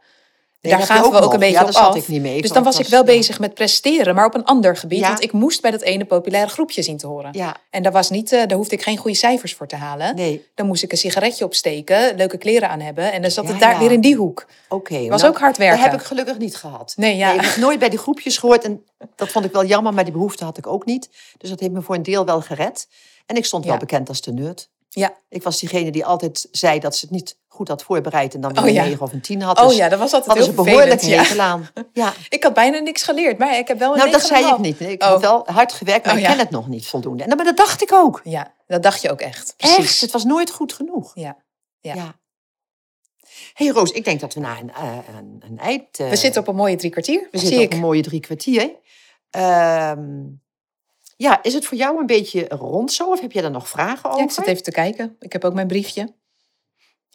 Speaker 2: Nee,
Speaker 1: Daar gaven we ook
Speaker 2: nog.
Speaker 1: een beetje
Speaker 2: ja,
Speaker 1: op af.
Speaker 2: ik niet mee.
Speaker 1: Dus dan was ik wel
Speaker 2: ja.
Speaker 1: bezig met presteren, maar op een ander gebied.
Speaker 2: Ja.
Speaker 1: Want ik moest bij dat ene populaire groepje zien te horen. En daar, was niet, eh, daar hoefde ik geen goede cijfers voor te halen.
Speaker 2: nee,
Speaker 1: Dan moest ik een sigaretje opsteken, leuke kleren aan hebben. En dan zat het daar weer in die hoek.
Speaker 2: oké.
Speaker 1: Was
Speaker 2: nou,
Speaker 1: ook hard werken.
Speaker 2: Dat heb ik gelukkig niet gehad.
Speaker 1: Nee, ja.
Speaker 2: Nee, ik heb nooit bij die groepjes gehoord. En dat vond ik wel jammer, maar die behoefte had ik ook niet. Dus dat heeft me voor een deel wel gered. En ik stond wel bekend als de nerd.
Speaker 1: Ja.
Speaker 2: Ik was diegene die altijd zei dat ze het niet goed had voorbereid. En dan weer
Speaker 1: Oh,
Speaker 2: een
Speaker 1: ja.
Speaker 2: 9 of een 10 had.
Speaker 1: Oh
Speaker 2: Dus
Speaker 1: ja, dat was altijd heel
Speaker 2: ze behoorlijk.
Speaker 1: Ja.
Speaker 2: Ja.
Speaker 1: Ik had bijna niks geleerd, maar ik heb wel een
Speaker 2: Nou, dat
Speaker 1: 9,5.
Speaker 2: zei ik niet. Ik
Speaker 1: Oh.
Speaker 2: heb wel hard gewerkt, maar
Speaker 1: Oh,
Speaker 2: ik ken het nog niet voldoende. En, maar dat dacht ik ook.
Speaker 1: Ja, dat dacht je ook echt. Precies.
Speaker 2: Echt, het was nooit goed genoeg.
Speaker 1: Ja. Ja.
Speaker 2: hey Roos, ik denk dat we naar een, eh, een, een eind... eh,
Speaker 1: We zitten op een mooie drie kwartier.
Speaker 2: we zitten
Speaker 1: ik.
Speaker 2: op een mooie drie kwartier. Ehm, ja, is het voor jou een beetje rond zo? Of heb je daar nog vragen over?
Speaker 1: Ja, ik zit even te kijken. Ik heb ook mijn briefje.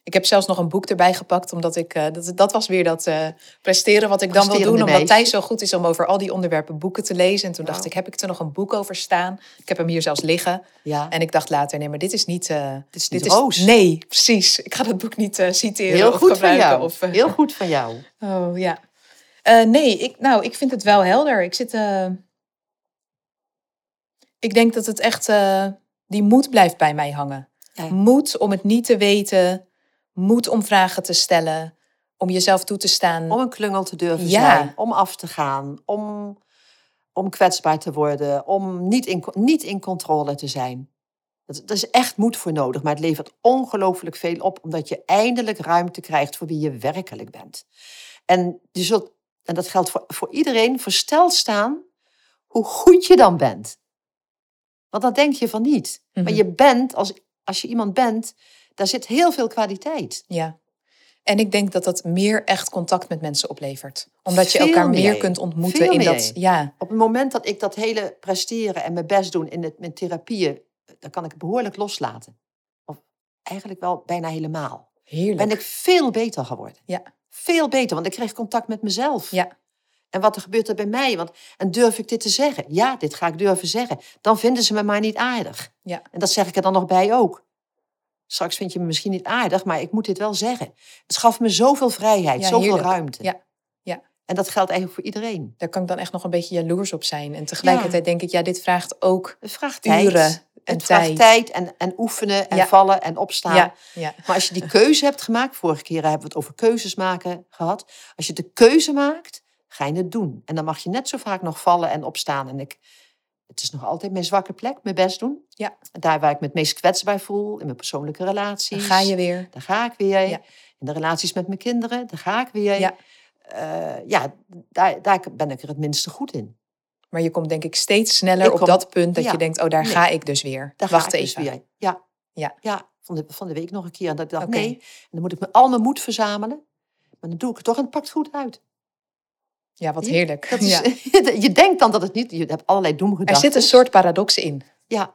Speaker 1: Ik heb zelfs nog een boek erbij gepakt, omdat ik, eh, dat, dat was weer dat eh, presteren wat ik dan wil doen. Omdat. Thijs zo goed is om over al die onderwerpen boeken te lezen. En toen dacht ik, heb ik er nog een boek over staan? Ik heb hem hier zelfs liggen.
Speaker 2: Ja,
Speaker 1: En ik dacht later, nee, maar dit is niet... eh,
Speaker 2: dit is niet Roos.
Speaker 1: Nee, precies. Ik ga dat boek niet citeren
Speaker 2: Heel
Speaker 1: of
Speaker 2: goed van jou.
Speaker 1: Of,
Speaker 2: Heel goed van jou.
Speaker 1: Oh ja. Nee, ik, nou, ik vind het wel helder. Ik zit. ik denk dat het echt. die moed blijft bij mij hangen.
Speaker 2: Ja.
Speaker 1: Moed om het niet te weten. Moed om vragen te stellen. Om jezelf toe te staan.
Speaker 2: Om een klungel te durven
Speaker 1: Ja.
Speaker 2: zijn. Om af te gaan. Om, om kwetsbaar te worden. Om niet in, niet in controle te zijn. Dat, dat is echt moed voor nodig. Maar het levert ongelooflijk veel op. Omdat je eindelijk ruimte krijgt voor wie je werkelijk bent. En je zult, en dat geldt voor, voor iedereen, versteld staan hoe goed je dan bent. Want dat denk je van niet. Maar
Speaker 1: Mhm.
Speaker 2: je bent, als, als je iemand bent, daar zit heel veel kwaliteit.
Speaker 1: Ja. En ik denk dat dat meer echt contact met mensen oplevert. Omdat je
Speaker 2: Veel
Speaker 1: elkaar meer
Speaker 2: meer.
Speaker 1: kunt ontmoeten
Speaker 2: Veel
Speaker 1: in
Speaker 2: meer.
Speaker 1: dat. Ja,
Speaker 2: Op het moment dat ik dat hele presteren en mijn best doen in het, mijn therapieën, dan kan ik het behoorlijk loslaten. Of eigenlijk wel bijna helemaal.
Speaker 1: heerlijk.
Speaker 2: Ben ik veel beter geworden.
Speaker 1: Ja.
Speaker 2: Veel beter, want ik kreeg contact met mezelf.
Speaker 1: Ja.
Speaker 2: En wat er gebeurt er bij mij? Want, en durf ik dit te zeggen? Ja, dit ga ik durven zeggen. Dan vinden ze me maar niet aardig.
Speaker 1: Ja.
Speaker 2: En dat zeg ik er dan nog bij ook. Straks vind je me misschien niet aardig, maar ik moet dit wel zeggen. Het gaf me zoveel vrijheid,
Speaker 1: Ja,
Speaker 2: zoveel
Speaker 1: heerlijk.
Speaker 2: ruimte.
Speaker 1: Ja, ja.
Speaker 2: En dat geldt eigenlijk voor iedereen.
Speaker 1: Daar kan ik dan echt nog een beetje jaloers op zijn. En tegelijkertijd denk ik, ja, dit vraagt ook
Speaker 2: Het vraagt tijd.
Speaker 1: en
Speaker 2: het vraagt
Speaker 1: tijd.
Speaker 2: en, en oefenen en vallen en opstaan.
Speaker 1: Ja, ja.
Speaker 2: Maar als je die keuze hebt gemaakt, vorige keer hebben we het over keuzes maken gehad. Als je de keuze maakt, ga je het doen. En dan mag je net zo vaak nog vallen en opstaan. En ik, het is nog altijd mijn zwakke plek, mijn best doen.
Speaker 1: Ja.
Speaker 2: Daar waar ik me het meest kwetsbaar voel, in mijn persoonlijke relaties.
Speaker 1: Dan ga je weer.
Speaker 2: Daar ga ik weer.
Speaker 1: Ja.
Speaker 2: In de relaties met mijn kinderen, daar ga ik weer.
Speaker 1: Ja.
Speaker 2: Eh, ja, daar, daar ben ik er het minste goed in.
Speaker 1: Maar je komt denk ik steeds sneller
Speaker 2: Ik
Speaker 1: op
Speaker 2: kom-
Speaker 1: dat punt dat
Speaker 2: ja.
Speaker 1: je denkt, oh daar
Speaker 2: Nee.
Speaker 1: ga ik dus weer.
Speaker 2: Daar
Speaker 1: Wacht
Speaker 2: ga ik
Speaker 1: even.
Speaker 2: dus weer. Ja,
Speaker 1: Ja.
Speaker 2: ja van, de, van de week nog een keer. En dat ik dacht,
Speaker 1: Oké.
Speaker 2: nee, en dan moet ik me al mijn moed verzamelen. Maar dan doe ik het toch en het pakt goed uit.
Speaker 1: Ja, wat heerlijk.
Speaker 2: Dat is,
Speaker 1: Ja.
Speaker 2: je denkt dan dat het niet, je hebt allerlei
Speaker 1: Er
Speaker 2: doemgedachten.
Speaker 1: zit een soort paradox in.
Speaker 2: Ja,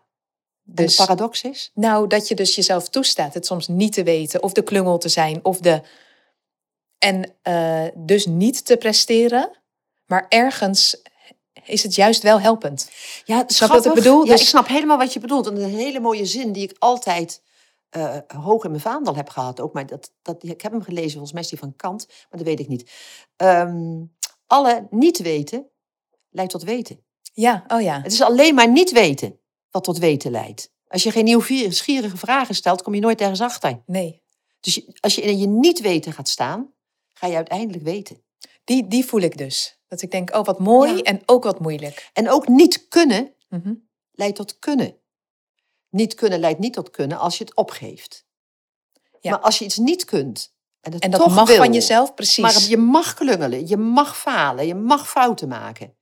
Speaker 2: dus, de paradox is?
Speaker 1: nou, dat je dus jezelf toestaat het soms niet te weten, of de klungel te zijn, of de. En eh, dus niet te presteren, maar ergens is het juist wel helpend.
Speaker 2: Ja,
Speaker 1: Snap wat ik bedoel?
Speaker 2: Ja,
Speaker 1: Dus-
Speaker 2: ik snap helemaal wat je bedoelt. En een hele mooie zin die ik altijd eh, hoog in mijn vaandel heb gehad. Ook, maar dat, dat, ik heb hem gelezen, volgens mij is die van Kant, maar dat weet ik niet. Ehm, alle niet weten leidt tot weten.
Speaker 1: Ja, oh ja.
Speaker 2: Het is alleen maar niet weten wat tot weten leidt. Als je geen nieuwsgierige vragen stelt, kom je nooit ergens achter.
Speaker 1: Nee.
Speaker 2: Dus als je in je niet weten gaat staan, ga je uiteindelijk weten.
Speaker 1: Die, die voel ik dus. Dat ik denk, oh wat mooi
Speaker 2: Ja.
Speaker 1: en ook wat moeilijk.
Speaker 2: En ook niet kunnen
Speaker 1: Mhm.
Speaker 2: leidt tot kunnen. Niet kunnen leidt niet tot kunnen als je het opgeeft.
Speaker 1: Ja.
Speaker 2: Maar als je iets niet kunt en
Speaker 1: dat mag
Speaker 2: wil,
Speaker 1: van jezelf, precies.
Speaker 2: Maar je mag klungelen, je mag falen, je mag fouten maken.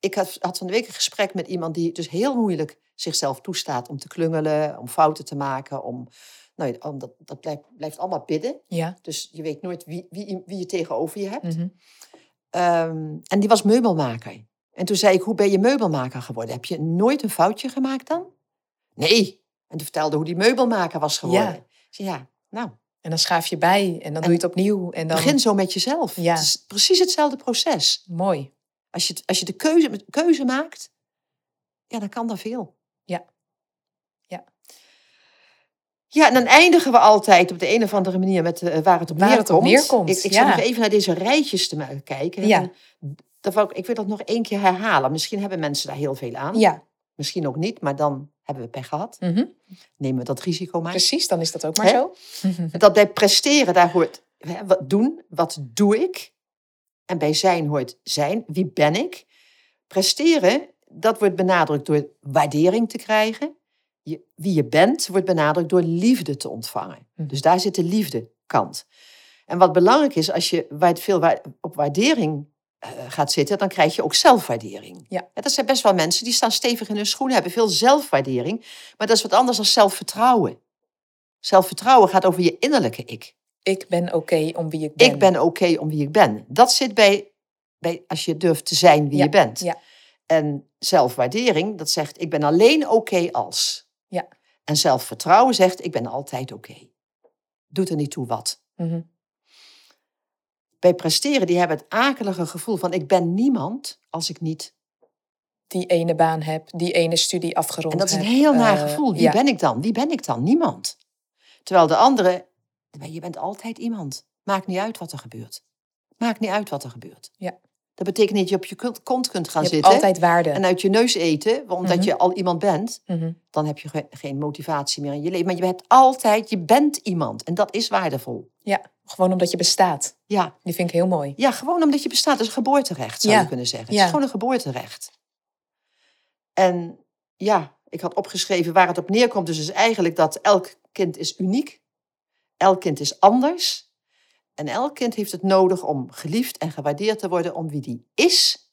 Speaker 2: Ik had, had van de week een gesprek met iemand die dus heel moeilijk zichzelf toestaat om te klungelen, om fouten te maken, om, nou, ja, om dat, dat blijft, blijft allemaal bidden.
Speaker 1: Ja.
Speaker 2: Dus je weet nooit wie, wie, wie je tegenover je hebt.
Speaker 1: mhm.
Speaker 2: Ehm, en die was meubelmaker. En toen zei ik, hoe ben je meubelmaker geworden? Heb je nooit een foutje gemaakt dan? Nee. En toen vertelde hoe die meubelmaker was geworden.
Speaker 1: Ja.
Speaker 2: Zei, ja, nou,
Speaker 1: En dan schaaf je bij en dan doe je het opnieuw. En dan...
Speaker 2: begin zo met jezelf.
Speaker 1: Ja.
Speaker 2: Het is precies hetzelfde proces.
Speaker 1: Mooi.
Speaker 2: Als je, als je de keuze, keuze maakt, ja, dan kan dat veel.
Speaker 1: Ja. Ja.
Speaker 2: Ja, en dan eindigen we altijd op de een of andere manier met eh, waar het op
Speaker 1: Waar het
Speaker 2: neerkomt.
Speaker 1: op neerkomt,
Speaker 2: Ik, ik
Speaker 1: ja.
Speaker 2: zat nog even naar deze rijtjes te kijken.
Speaker 1: Ja.
Speaker 2: Dat ik, ik wil dat nog één keer herhalen. Misschien hebben mensen daar heel veel aan.
Speaker 1: Ja.
Speaker 2: Misschien ook niet, maar dan hebben we pech gehad.
Speaker 1: Mhm.
Speaker 2: Nemen we dat risico maar.
Speaker 1: Precies, dan is dat ook maar
Speaker 2: Hè?
Speaker 1: zo.
Speaker 2: Dat bij presteren, daar hoort hè, wat doen, wat doe ik? En bij zijn hoort zijn, wie ben ik? Presteren, dat wordt benadrukt door waardering te krijgen. Je, wie je bent, wordt benadrukt door liefde te ontvangen.
Speaker 1: Mhm.
Speaker 2: Dus daar zit de liefde kant. En wat belangrijk is, als je veel wa- op waardering gaat zitten, dan krijg je ook zelfwaardering.
Speaker 1: Ja.
Speaker 2: dat zijn best wel mensen die staan stevig in hun schoenen, hebben veel zelfwaardering. Maar dat is wat anders dan zelfvertrouwen. Zelfvertrouwen gaat over je innerlijke ik.
Speaker 1: Ik ben oké om wie ik ben.
Speaker 2: Ik ben oké om wie ik ben. Dat zit bij, bij als je durft te zijn wie
Speaker 1: Ja,
Speaker 2: je bent.
Speaker 1: ja.
Speaker 2: En zelfwaardering, dat zegt ik ben alleen oké als.
Speaker 1: Ja.
Speaker 2: En zelfvertrouwen zegt ik ben altijd oké. Doet er niet toe wat.
Speaker 1: Mhm.
Speaker 2: Bij presteren, die hebben het akelige gevoel van ik ben niemand als ik niet.
Speaker 1: Die ene baan heb, die ene studie afgerond
Speaker 2: En dat is een
Speaker 1: heb.
Speaker 2: heel naar
Speaker 1: Eh,
Speaker 2: gevoel. Wie
Speaker 1: ja.
Speaker 2: ben ik dan? Wie ben ik dan? Niemand. Terwijl de andere, je bent altijd iemand. Maakt niet uit wat er gebeurt. Maakt niet uit wat er gebeurt.
Speaker 1: Ja.
Speaker 2: Dat betekent niet dat je op je kont- kunt gaan
Speaker 1: Je
Speaker 2: zitten.
Speaker 1: altijd waarde.
Speaker 2: en uit je neus eten, omdat
Speaker 1: Mhm.
Speaker 2: je al iemand bent,
Speaker 1: Mhm.
Speaker 2: dan heb je ge- geen motivatie meer in je leven. Maar je hebt altijd, je bent iemand. En dat is waardevol.
Speaker 1: Ja, gewoon omdat je bestaat.
Speaker 2: Ja,
Speaker 1: Die vind ik heel mooi.
Speaker 2: ja gewoon omdat je bestaat. Dat is een geboorterecht, zou
Speaker 1: Ja.
Speaker 2: je kunnen zeggen. Het
Speaker 1: Ja.
Speaker 2: is gewoon een geboorterecht. En ja, ik had opgeschreven waar het op neerkomt. Dus is eigenlijk dat elk kind is uniek. Elk kind is anders. En elk kind heeft het nodig om geliefd en gewaardeerd te worden om wie die is.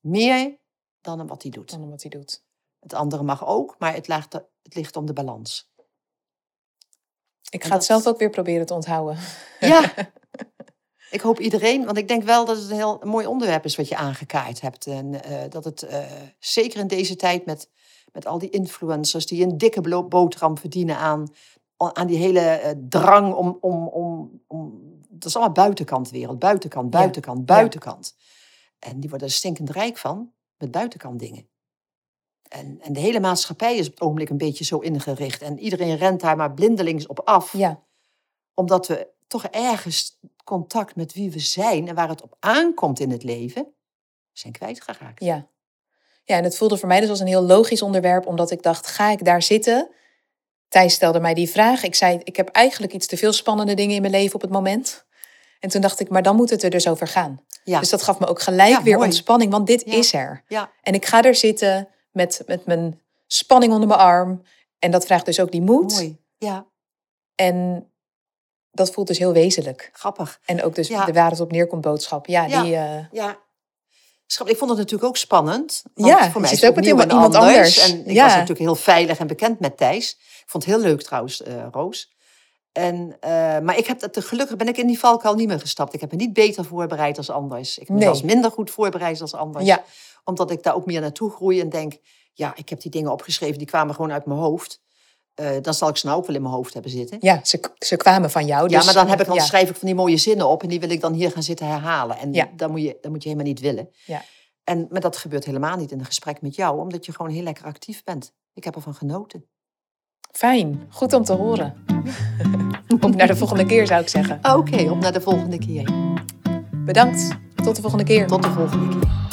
Speaker 2: Meer dan om wat hij doet.
Speaker 1: Dan om wat hij doet.
Speaker 2: Het andere mag ook, maar het, ligt, het ligt om de balans.
Speaker 1: Ik ga het zelf ook weer proberen te onthouden.
Speaker 2: Ja, ik hoop iedereen, want ik denk wel dat het een heel mooi onderwerp is wat je aangekaart hebt. En eh, dat het eh, zeker in deze tijd met, met al die influencers die een dikke boterham verdienen aan, aan die hele eh, drang om, om, om, om. Dat is allemaal buitenkant wereld, buitenkant,
Speaker 1: Ja,
Speaker 2: buitenkant, buitenkant. En die worden er stinkend rijk van met buitenkant dingen. En, en de hele maatschappij is op het ogenblik een beetje zo ingericht. En iedereen rent daar maar blindelings op af
Speaker 1: Ja,
Speaker 2: omdat we toch ergens contact met wie we zijn en waar het op aankomt in het leven, zijn kwijtgeraakt.
Speaker 1: ja. Ja, en het voelde voor mij dus als een heel logisch onderwerp, omdat ik dacht, ga ik daar zitten? Thijs stelde mij die vraag. Ik zei, ik heb eigenlijk iets te veel spannende dingen in mijn leven op het moment. En toen dacht ik, maar dan moet het er dus over gaan.
Speaker 2: Ja,
Speaker 1: Dus dat gaf me ook gelijk
Speaker 2: Ja,
Speaker 1: weer
Speaker 2: mooi.
Speaker 1: ontspanning, want dit
Speaker 2: Ja.
Speaker 1: is er.
Speaker 2: ja,
Speaker 1: En ik ga er zitten met, met mijn spanning onder mijn arm. En dat vraagt dus ook die moed.
Speaker 2: mooi. Ja,
Speaker 1: En dat voelt dus heel wezenlijk.
Speaker 2: Grappig.
Speaker 1: En ook dus
Speaker 2: Ja.
Speaker 1: de waar het op neerkomt boodschap. Ja,
Speaker 2: Ja.
Speaker 1: die... eh,
Speaker 2: Ja. Ik vond het natuurlijk ook spannend. Want
Speaker 1: Ja,
Speaker 2: voor mij is het
Speaker 1: ook met iemand- iemand anders.
Speaker 2: En ik
Speaker 1: Ja.
Speaker 2: was natuurlijk heel veilig en bekend met Thijs. Ik vond het heel leuk trouwens, eh, Roos. En, eh, maar ik heb dat, gelukkig ben ik in die valkuil niet meer gestapt. Ik heb me niet beter voorbereid als anders. Ik
Speaker 1: Nee.
Speaker 2: zelfs minder goed voorbereid als anders.
Speaker 1: ja,
Speaker 2: Omdat ik daar ook meer naartoe groei en denk... Ja, ik heb die dingen opgeschreven, die kwamen gewoon uit mijn hoofd. Eh, dan zal ik ze nou ook wel in mijn hoofd hebben zitten.
Speaker 1: ja ze, ze kwamen van jou.
Speaker 2: Ja,
Speaker 1: dus,
Speaker 2: maar dan, heb ik, dan
Speaker 1: ja.
Speaker 2: schrijf ik van die mooie zinnen op en die wil ik dan hier gaan zitten herhalen. En
Speaker 1: Ja.
Speaker 2: dat, moet je, dat moet je helemaal niet willen.
Speaker 1: Ja.
Speaker 2: En, maar dat gebeurt helemaal niet in een gesprek met jou, omdat je gewoon heel lekker actief bent. Ik heb ervan genoten.
Speaker 1: Fijn, goed om te horen. Op naar de volgende keer zou ik zeggen.
Speaker 2: Oké, op naar de volgende keer.
Speaker 1: Bedankt, tot de volgende keer.
Speaker 2: Tot de volgende keer.